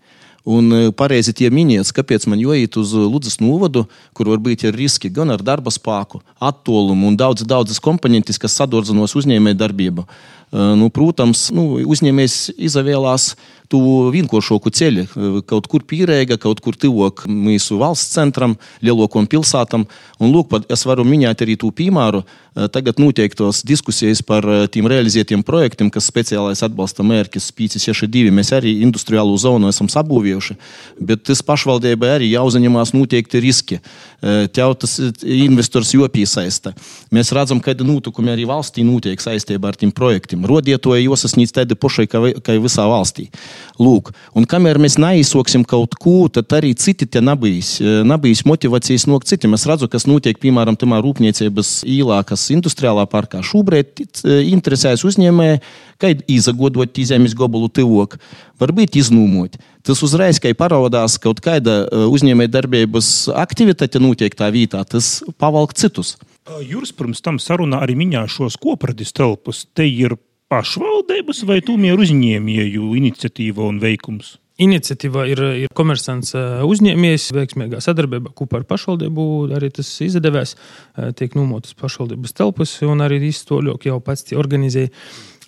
Un pareizi tie minēts, kāpēc man jāiet uz Ludus novadu, kur var būt riski gan ar darba spēku, attēlumu un daudz, daudzas komponentes, kas sadurzinos uzņēmēju darbību. Nu, protams, nu, uzņēmējs izvēlās tu vienkāršāku ceļu, kaut kur pīrēga, kaut kur tuvāk mūsu valsts centram, lielākam pilsētam. Un, lūk, es varu minēt arī to piemēru. Tagad noteiktos diskusijas par tiem realizētiem projektiem, kas speciālais atbalsta mērķis 562. Mēs arī industriālo zonu esam sabūvējuši, bet tas pašvaldībai arī jāuzņemās noteikti riski. Tev tas investors jopiesaista. Mēs redzam, ka notikumi arī valstī notiek saistībā ar tiem projektiem. Rodietoja jāsasniedz tādi pašai, kā visā valstī. Lūk, un kamēr mēs neizsoksim kaut ko, tad arī citi te nebijis, nebijis motivācijas no citiem. Es redzu, kas notiek, piemēram, tamā rūpniecības īlā, kas industriālā parkā. Šobrīd interesējas uzņēmēji, kā izagodot zemes gabalu tivok, varbūt iznūmot. Tas uzreiz, kad parādās kaut kāda uzņēmēja darbības aktivitāte notiek tā vietā, tas pavalk citus. Jūras pirms tam sarunā arī minēja šos kopradis telpas. Te ir pašvaldības vai tomēr uzņēmēju iniciatīva un veikums? Iniciatīva ir, ir komersants uzņēmējs, veiksmīgā sadarbībā kopā ar pašvaldību. Arī tas izdevās, tiek nomotas pašvaldības telpas, un arī izstoļok jau pats organizēja,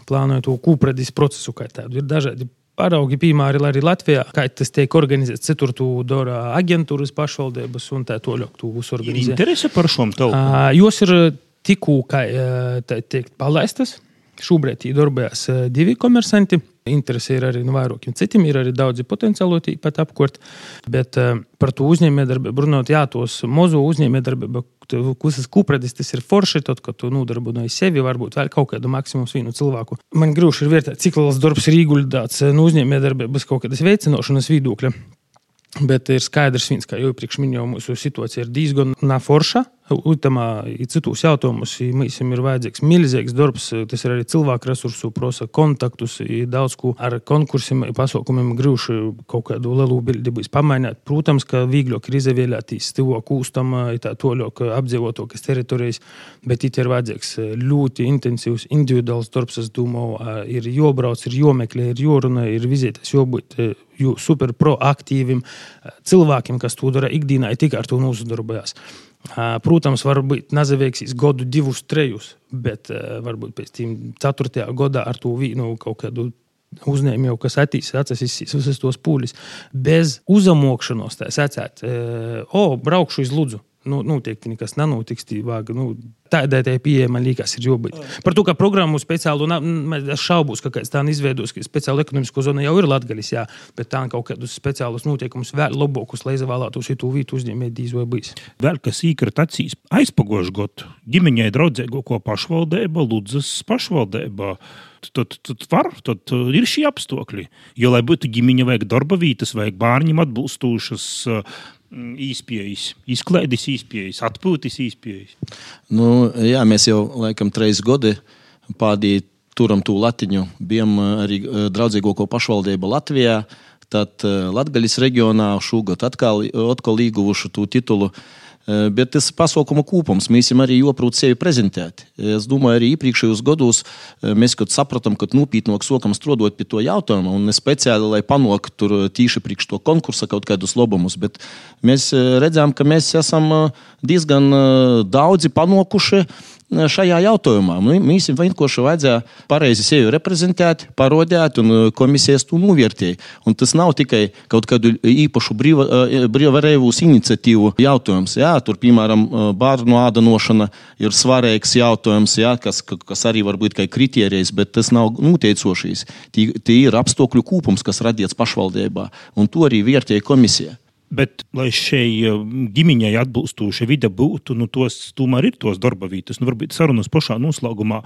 plānoja to kūpredis procesu kā tādu. Ir dažādi paraugi, piemēri arī Latvijā, kā tas tiek organizēts. Citur tu dara aģentūras pašvaldības un tā toļok tu uzorganizē. Interese par šom telpām? Jos ir tikko, kā teikt, palaistas. Šobrīd darbojas divi komersanti. Interesi ir arī no nu, vairākiem citiem, ir arī daudzi potenciāli pat apkort. Bet uh, par to uzņēmējdarbību runājot, jā, tos mazo uzņēmējdarbību, kuras kūpredis, tas ir forši, tad, kad tu nodarbojies sevi, varbūt vēl kaut kādu maksimums vienu cilvēku. Man grūti ir vērtēt, cik liels darbs ir ieguldīts no uzņēmējdarbības kaut kādas veicināšanas viedokļa. Bet ir skaidrs, viens, kā jau iepriekš minēju, mūsu situācija ir diezgan neforša. Utamā ir citos jautājumos, mums ir vajadzīgs milzīgs darbs. Tas ir arī cilvēku resursu, prosa kontaktus, daudz ko ar konkursiem, pasaukumiem grūši kaut kādu lielu bildi būs pamainīt. Protams, ka vieglāk ir izvēlēties tuvāk kūstam, tā toļāk apdzīvotākas teritorijas, bet it ir vajadzīgs ļoti intensīvs individuāls darbs. Es domāju, ir jābrauc, ir jāmeklē, ir jārunā, ir vizētas, jābūt super proaktīviem cilvēkiem, kas to dara ikdienā, tikai ar to nozadarbojas. Protams, var būt nezaveiksīs gadu, divus, trejus, bet varbūt pēc tam ceturtajā gadā ar to vīnu kaut kādu uzņēmumu, kas attīstīs visas tos pūļus, bez uzamokšanos, tā sakot, o, braukšu uz Ludzu. Nu, noteikti nekas nenotiks. Vāga, nu, Tādai tai pieeja man liekas, ir jābūt. Par to, ka programmu speciālu, es šaubos, ka kāds tādu izveidos, ka speciālu ekonomisko zonu jau ir Latvijas, jā, bet tā kaut kādus speciālus noteikumus vēl labākus, lai izvēlētos šo vietu uzņēmēju dīz vai bijis. Vēl kas īkrat acīs aizpagošu gadu ģimeņai draudzīgo ko pašvaldība, Ludzas pašvaldība tad, tad var, tad ir šie apstākļi. Jo, lai būtu ģimeņa, vajag darba vietas, vajag bērniem atbilstošas īspējas, mm, izklaides īspējas, atpūtas īspējas? Nu, jā, mēs jau laikam trīs gadi pādīja turam tū latiņu, bijām arī draudzīgo pašvaldību Latvijā. Tad Latvijas reģionā šogad atkal, atkal ieguvuši to titulu uh, Bet tas pasaukumu kopums mēs arī joprojām sevi prezentēt. Es domāju, arī iepriekšējos gados mēs sapratām, ka nopietnāk sākam strādāt pie to jautājuma, un speciāli, lai panāktu tīši priekš to konkursa kaut kādus labumus, bet mēs redzam, ka mēs esam diezgan daudzi panākuši šajā jautājumā. Mums vienkārši vajadzēja pareizi sevi reprezentēt, parodēt, un uh, komisijas to novērtēja. Un tas nav tikai kaut kādu īpašu brīvvarēvus uh, iniciatīvu jautājums. Jā, tur, piemēram, uh, bērnu ādanošana ir svarīgs jautājums, jā, kas, kas arī var būt kā kritērijs, bet tas nav noteicošais. Tie ir apstākļu kūpums, kas radīts pašvaldībā, un to arī vērtēja komisija. Bet, lai šai eh, ģimeņai atbilstoša vide būtu, nu, tos tomēr ir tos darba vietas. Nu, varbūt sarunas pašā noslēgumā.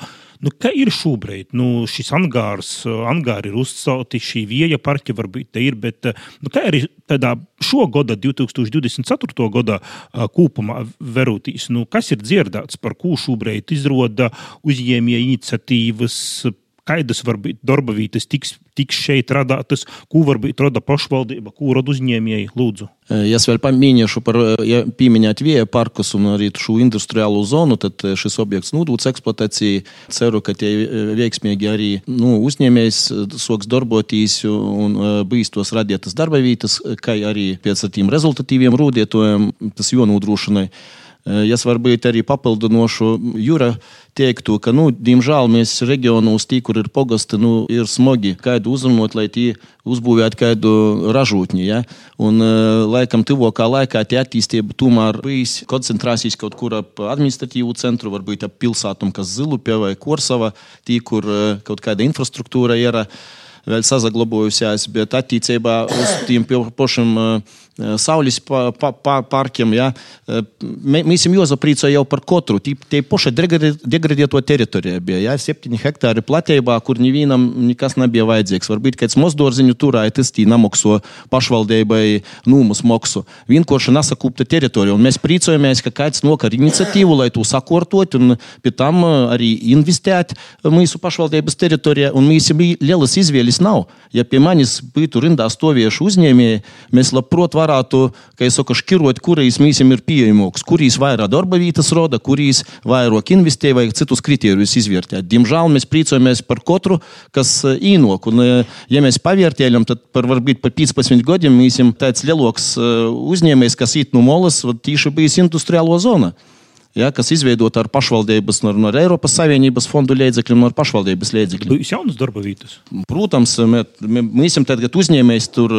Nu, kā ir šobrīd? Nu, šis angārs, eh, angāri ir uzcelti, šī vieja parki varbūt te ir, bet eh, nu, kā arī tādā šo gada, 2024. gada kūpumā verūtīs, nu, kas ir dzirdēts, par ko šobrīd izroda uzņēmēja iniciatīvas kādas varbūt darba vietas tiks, tiks šeit radītas, ko varbūt rada pašvaldība, ko rada uzņēmēji. Lūdzu. Ja vēl pieminēšu par ja pieminēt vieja parkus un arī šo industriālo zonu, tad šis objekts nodūts eksploatācijai. Ceru, ka tie veiksmīgi arī nu, uzņēmējs soks darboties un bīstos radītas darba vietas, kā arī pēc tiem rezultatīviem rūdietojiem tas jonūdrošinai. Es varbūt arī papildinošu Jūra teiktu, ka, nu, diemžēl mēs reģionos, tī, kur ir pogasti, nu, ir smagi kādu uzrunot, lai tie uzbūvētu kādu ražotņu. Ja? Un, laikam, tuvākā laikā tie attīstība tomēr bijis koncentrācijas kaut kur ap administratīvu centru, varbūt ap pilsētām, kas Zilupē vai Korsava, tī, kur kaut kāda infrastruktūra ir vēl sazaglabojusies, bet attiecībā uz tiem pašiem uh, saules pa, pa, pa, parkiem, ja, mēs jau zaprīcoja jau par katru, tie paši degradēto teritoriju bija, ja, 7 hektāri platībā, kur nevienam nekas nebija vajadzīgs. Varbūt kāds mozdorziņu turēja, tas tī namakso pašvaldībai nūmus moksu. Vienkārši nesakūpta teritorija, un mēs prīcojamies, ka kāds nokar iniciatīvu, lai to sakortot, un pie tam arī investēt mūsu pašvaldības teritorijā, un mēs jau lielas izvēles nav. Ja pie manis būtu rindā stovieši uzņēmēji, mēs labprot varam varētu, kā jau saka, šķirot, kurīs mīsim ir pieejamāks, kurīs vairāk darba vietas roda, kurīs vairāk investē vai citus kritērijus izvērtēt. Diemžēl mēs priecājamies par katru, kas īnok. Un, ja mēs pavērtējam, tad par varbūt par 15 gadiem mīsim tāds lielāks uzņēmējs, kas īt no molas, tīši bijis industriālo zona ja, kas izveidota ar pašvaldības, no, no Eiropas Savienības fondu līdzekļiem, no pašvaldības līdzekļiem. Būs jaunas darba vietas. Protams, mēs esam tagad uzņēmējs, tur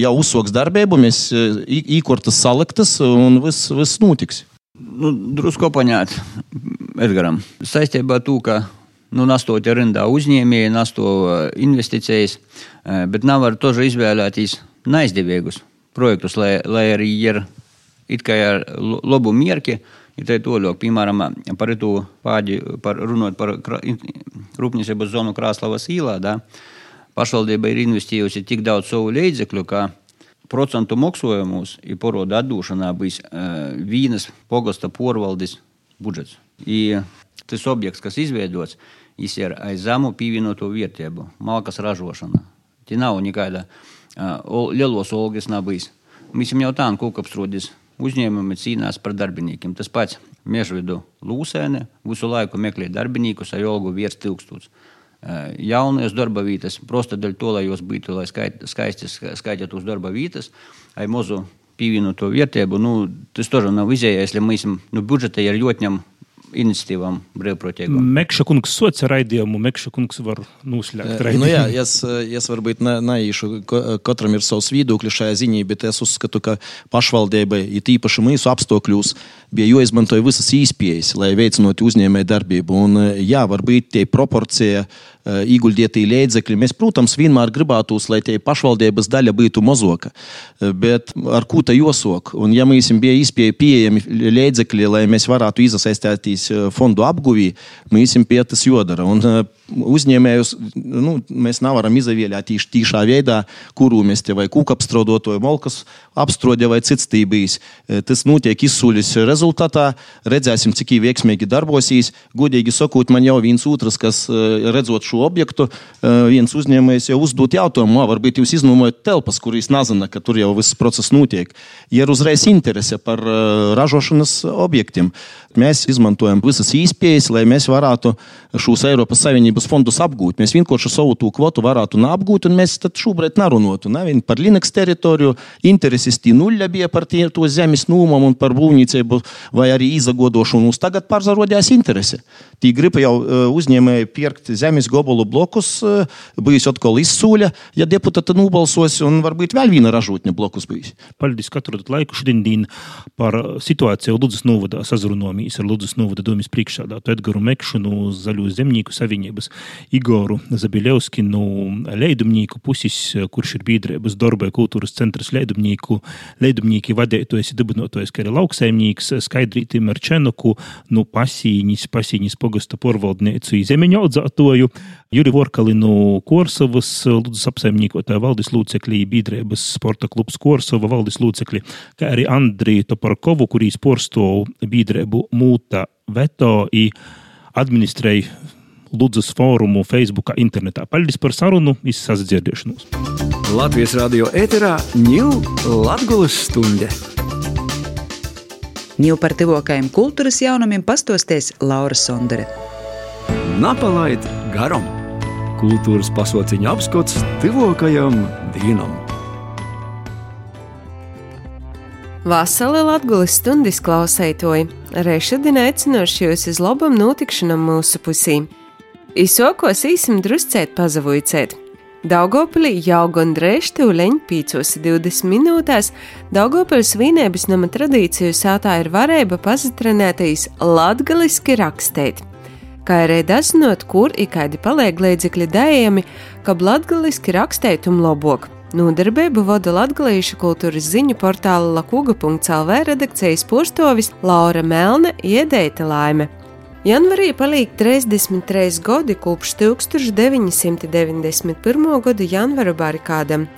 jau uzsoks darbību, mēs īkortas saliktas un viss, viss notiks. Nu, drusku paņēt Edgaram. Saistībā ar to, ka nu, nastot ir rindā uzņēmēji, nasto investīcijas, bet nav var tožu izvēlēties neizdevīgus projektus, lai, lai arī ir it kā ar labu mierki, uh, te toļok, piemēram, par to pāģi, par runot par rūpniecības zonu Krāslavas īlā, da, pašvaldība ir investējusi tik daudz savu līdzekļu, ka procentu maksājumus ir poroda atdošanā bijis uh, vīnas pogosta porvaldes budžets. I tas objekts, kas izveidots, ir aiz zemu pievienoto vērtību, malkas ražošana. Tie nav nekāda uh, lielos olgas nav bijis. Mēs jau tā, ka kūkapstrūdis uzņēmumi cīnās par darbiniekiem. Tas pats Mežvidu Lūsēne visu laiku meklē darbiniekus ar algu virs tūkstotis. Jaunas darba vietas, prosta dēļ to, lai jūs būtu, lai skaisti skaitītos darba vietas, ai mazu pievienoto vērtību. Nu, tas tomēr nav izējais, ja mēs nu, budžetā ir ļoti ņemam iniciatīvām brīvprātīgām. Mekša kungs soca raidījumu, Mekša kungs var noslēgt raidījumu. Nu, jā, es, es varbūt ne, neīšu, katram ir savs viedoklis šajā ziņā, bet es uzskatu, ka pašvaldībai, ir tīpaši mūsu apstākļos, bija jāizmanto visas īspējas, lai veicinātu uzņēmēju darbību. Un, jā, varbūt tie proporcija ieguldītie līdzekļi. Mēs, protams, vienmēr gribētos, lai tie pašvaldības daļa būtu mazāka. Bet ar ko tā josok? Un, ja mums bija izpēja pieejami līdzekļi, lai mēs varētu iesaistīties fondu apguvī, mums pie tas jodara. Un, uzņēmējus nu, mēs nevaram izvēlēt tieši tīšā veidā, kuru mēs te vai kūku apstrādātu, vai molkas apstrādē, vai cits tībīs. Tas notiek izsūļus rezultātā. Redzēsim, cik veiksmīgi darbosīs. Godīgi sakot, man jau viens otrs, kas redzot šo objektu, viens uzņēmējs jau uzdot jautājumu, varbūt jūs iznomojat telpas, kuras nezina, ka tur jau viss process notiek. Ir uzreiz interese par ražošanas objektiem. Mēs izmantojam visas īspējas, lai mēs varētu šos Eiropas Savienības fondus apgūt. Mēs vienkārši savu to kvotu varētu apgūt, un mēs šobrīd nerunātu ne, par Linux teritoriju. Intereses tī nulle bija par tie, to zemes nūmumu un par būvniecību vai arī izagodošanu. Tagad pārzarodījās interese. Tī grib jau uzņēmēji pirkt zemes gobolu blokus, bijis atkal izsūļa, ja deputāti nobalsos, un varbūt vēl viena ražotņa blokus bijis. Paldies, ka atradāt laiku šodien par situāciju Ludzas novadā sazrunāmies ar Ludzas novada domas priekšsādātu Edgaru Mekšu no Zaļo zemnieku savienības, Igoru Zabiļevski no Leidumnieku puses, kurš ir biedrības darba kultūras centras Leidumnieku, Leidumnieki vadētojas, dibinotojas, ka ir lauksaimnieks, Skaidrīti Merčenuku, no Pasīņas, Pasīņas pogasta porvaldniecu zemeņu audzētoju, Juri Vorkalinu Korsovas, Ludzas apsaimniekotāja valdes lūcekļi, biedrības sporta klubs Korsova valdes lūcekļi, kā arī Andriju Toparkovu, kurīs porstov biedrību mūta veto i administrēja Ludzas fórumu Facebook, internetā. Paldies par sarunu, izsadzirdēšanos. Latvijas radio ēterā ņūl Latgulas stunde. Ņūl par tuvākajiem kultūras jaunumiem pastosties Laura Sondere. Napalaid garam! Kultūras pasauciņa apskats tuvākajam dienam! Vasarī Latvijas stundas klausētoji, arī šodien aicinoši jūs uz labam notikšanam mūsu pusī. Izsokos īsim druscēt pazavujcēt. Daugopilī jau gandrīz tūleņ 5-20 minūtēs Daugopils vīnēbas nama tradīciju sātā ir varēja pazatrenēties latgaliski rakstēt. Kā arī dazinot, kur ik kādi paliek līdzekļi dējami, ka latgaliski rakstētum lobok. Nodarbību vada Latvijas kultūras ziņu portāla Lakuga.CLV redakcijas postovis Laura Melne Iedeita Laime. Janvarī paliek 33 gadi kopš 1991. gada janvara barikādam,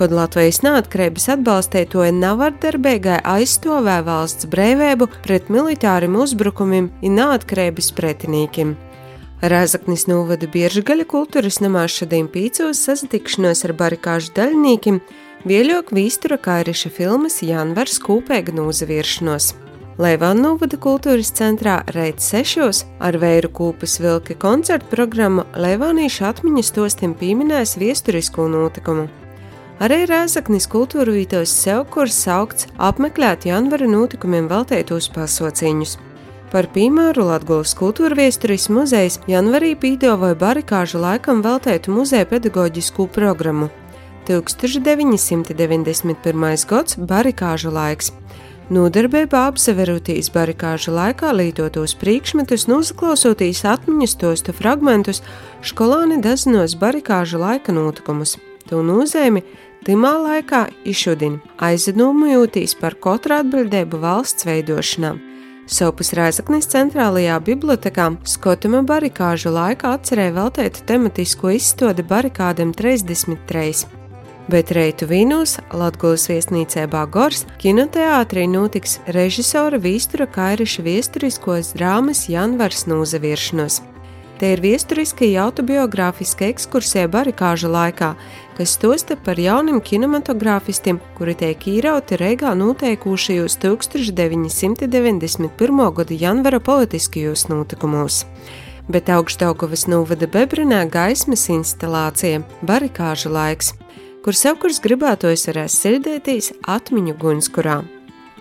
kad Latvijas neatkarības atbalstītoja navardarbīgai aizstāvē valsts brīvību pret militāriem uzbrukumiem un neatkarības pretiniekiem. Rēzaknis novada Biežgaļa kultūras namā šodien pīcos sasatikšanos ar barikāžu daļniekiem, vieļok vīstura kairiša filmas Janvars kūpēga nūzaviršanos. Leivāna novada kultūras centrā reiz sešos ar vēju kūpas vilki koncertu programmu Leivānīšu atmiņas tostiem pieminēs viesturisko notikumu. Arī Rēzaknis kultūra vītos sev, kurs saukts apmeklēt janvara notikumiem veltētos pasauciņus. Par piemēru Latvijas kultūra viesturis muzejs janvarī pīdāvāja barikāžu laikam veltētu muzeja pedagoģisku programmu. 1991. gads - barikāžu laiks. Nodarbībā apseverotīs barikāžu laikā lītotos priekšmetus, noklausotīs atmiņas tostu fragmentus, skolāni dazinos barikāžu laika notikumus. To nozīmi timā laikā izšudina aizdomojotīs par katru atbildību valsts veidošanām. Sopus Rēzaknis centrālajā bibliotekā Skotuma barikāžu laikā atcerēja veltēt tematisko izstādi barikādēm 33. Bet reitu vīnos Latvijas viesnīcē Bāgors kinoteātrī notiks režisora Vīstura Kairiša viesturiskos drāmas Janvars Nūzaviršanos. Te ir viesturiski autobiogrāfiska ekskursija barikāžu laikā, kas tosta par jauniem kinematogrāfistiem, kuri tiek īrauti Reigā noteikušajos 1991. gada janvara politiskajos notikumos. Bet augšdaugavas novada Bebrinā gaismas instalācija - barikāžu laiks, kur savukārt gribētos varēs sirdētīs atmiņu gunskurā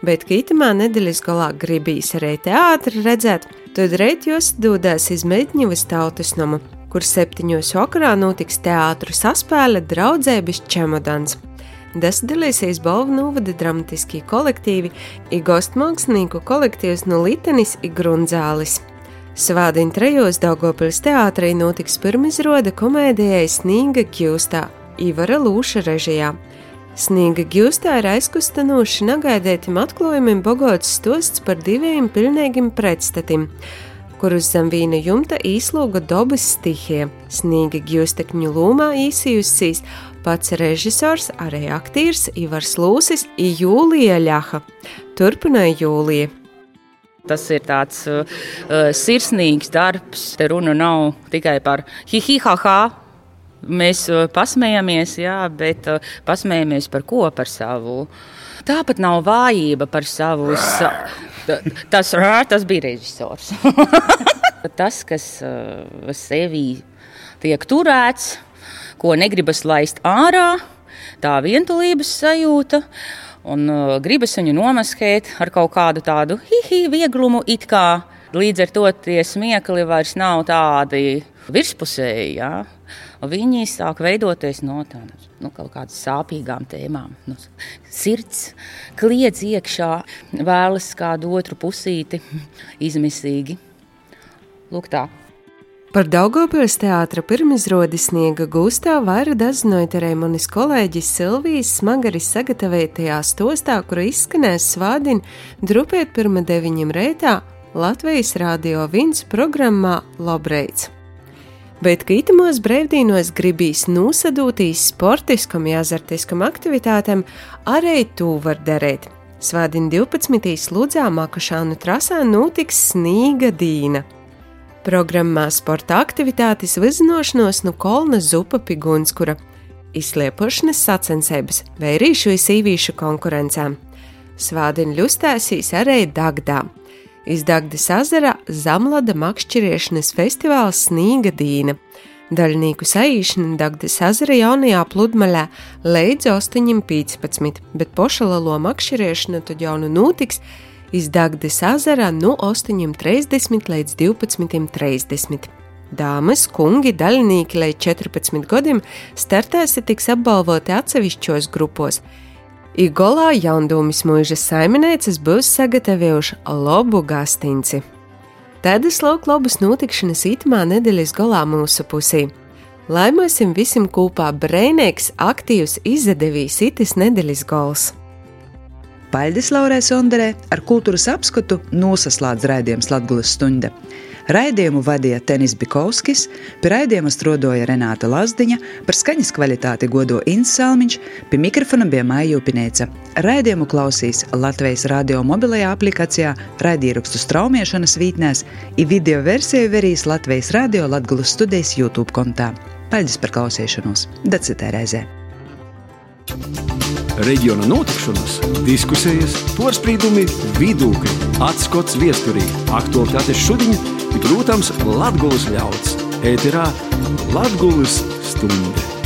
bet kītamā nedēļas galā gribīs arī teātri redzēt, Tad reitjos dodās iz Meitņevas tautas nomu, kur septiņos vakarā notiks teātru saspēle draudzēbis čemodans. Tas dalīsies balvu novada dramatiskie kolektīvi, ir gostmākslinieku kolektīvs no Litenis i Grunzālis. Svādiņa trejos Daugopils teātrī notiks pirmizrode komēdijai Snīga Kjūstā, Ivara Lūša režijā. Snīga Gjūstā ir aizkustinoši negaidētiem atklājumiem bogots stosts par diviem pilnīgiem pretstatim, kurus zem vīna jumta īslūga dobas stihie. Snīga Gjūstekņu lūmā īsījusīs pats režisors, arī aktieris Ivars Lūsis, Jūlija Ļaha. Turpināja Jūlija. Tas ir tāds uh, uh, sirsnīgs darbs. Te runa nav tikai par hihihaha. Mēs uh, pasmējamies, jā, bet uh, pasmējamies par ko? Par savu. Tāpat nav vājība par savu. Sa tas, tas bija režisors. tas, kas uh, sevī tiek turēts, ko negribas laist ārā, tā vientulības sajūta. Un uh, gribas viņu nomaskēt ar kaut kādu tādu hihi vieglumu, it kā līdz ar to tie smiekli vairs nav tādi virspusēji. Ja? Viņi sāk veidoties no tādām nu, kaut kādām sāpīgām tēmām. Nu, sirds kliedz iekšā, vēlas kādu otru pusīti, izmisīgi. Lūk, tā. Par Daugopils teātra pirmizrodi sniega gūstā vaira dazinojot manis kolēģis Silvijas smagaris sagatavotajā stostā, kura izskanēs svādin drupiet pirma deviņiem reitā Latvijas Rādio viens programmā Lobreits. Bet kītamos brīvdienos gribīs nosadūtīs sportiskam, jāzartiskam aktivitātēm, arī to var darīt. Svādin 12. Ludzā Makašānu trasā notiks Snīga Dīna – Programmā sporta aktivitātes vizinošanos no Kolna zupa piguns, kura izsliepošanas sacensības, vērīšu izsīvīšu konkurencēm. Svādiņu ļustēsīs arī Dagdā. Iz Dagdas ezera Zamlada makšķiriešanas festivāls Snīga Dīna. Daļnieku saīšana Dagdas ezera jaunajā pludmaļā līdz 8.15, bet pošalalo makšķiriešana tad jau nu notiks iz Dagdas ezera no 8.30 līdz 12.30. Dāmas, kungi, daļinieki līdz 14 gadiem startēsi tiks apbalvoti atsevišķos grupos. Igolā jaundūmis mūža saimnieces būs sagatavojuši labu gastinci. Tādas lauklabas notikšanas itmā nedēļas galā mūsu pusī. Lai mēs visiem kopā brēnīgs, aktīvs, izdevīgs itis nedēļas gals! Paļģis Laurē Sonderē ar kultūras apskatu nosaslādz raidījums Latgulas stunda. Raidījumu vadīja Tenis Bikovskis, pie raidījuma strodoja Renāta Lazdiņa, par skaņas kvalitāti godo Inns Salmiņš, pie mikrofona bija Māja Jūpinēca. Raidījumu klausīs Latvijas radio mobilajā aplikācijā, raidierakstu straumēšanas vītnēs, ir video versiju verīs Latvijas radio Latgulas studijas YouTube kontā. Paldies par klausīšanos! Dacitē reizē! Reģiona notikšanas, diskusijas, porcelāna, vidūkļi, atskats viesturī, aktuālitātes šodien, ir, protams, Latvijas ļauds. Ēterā Latvijas stunde.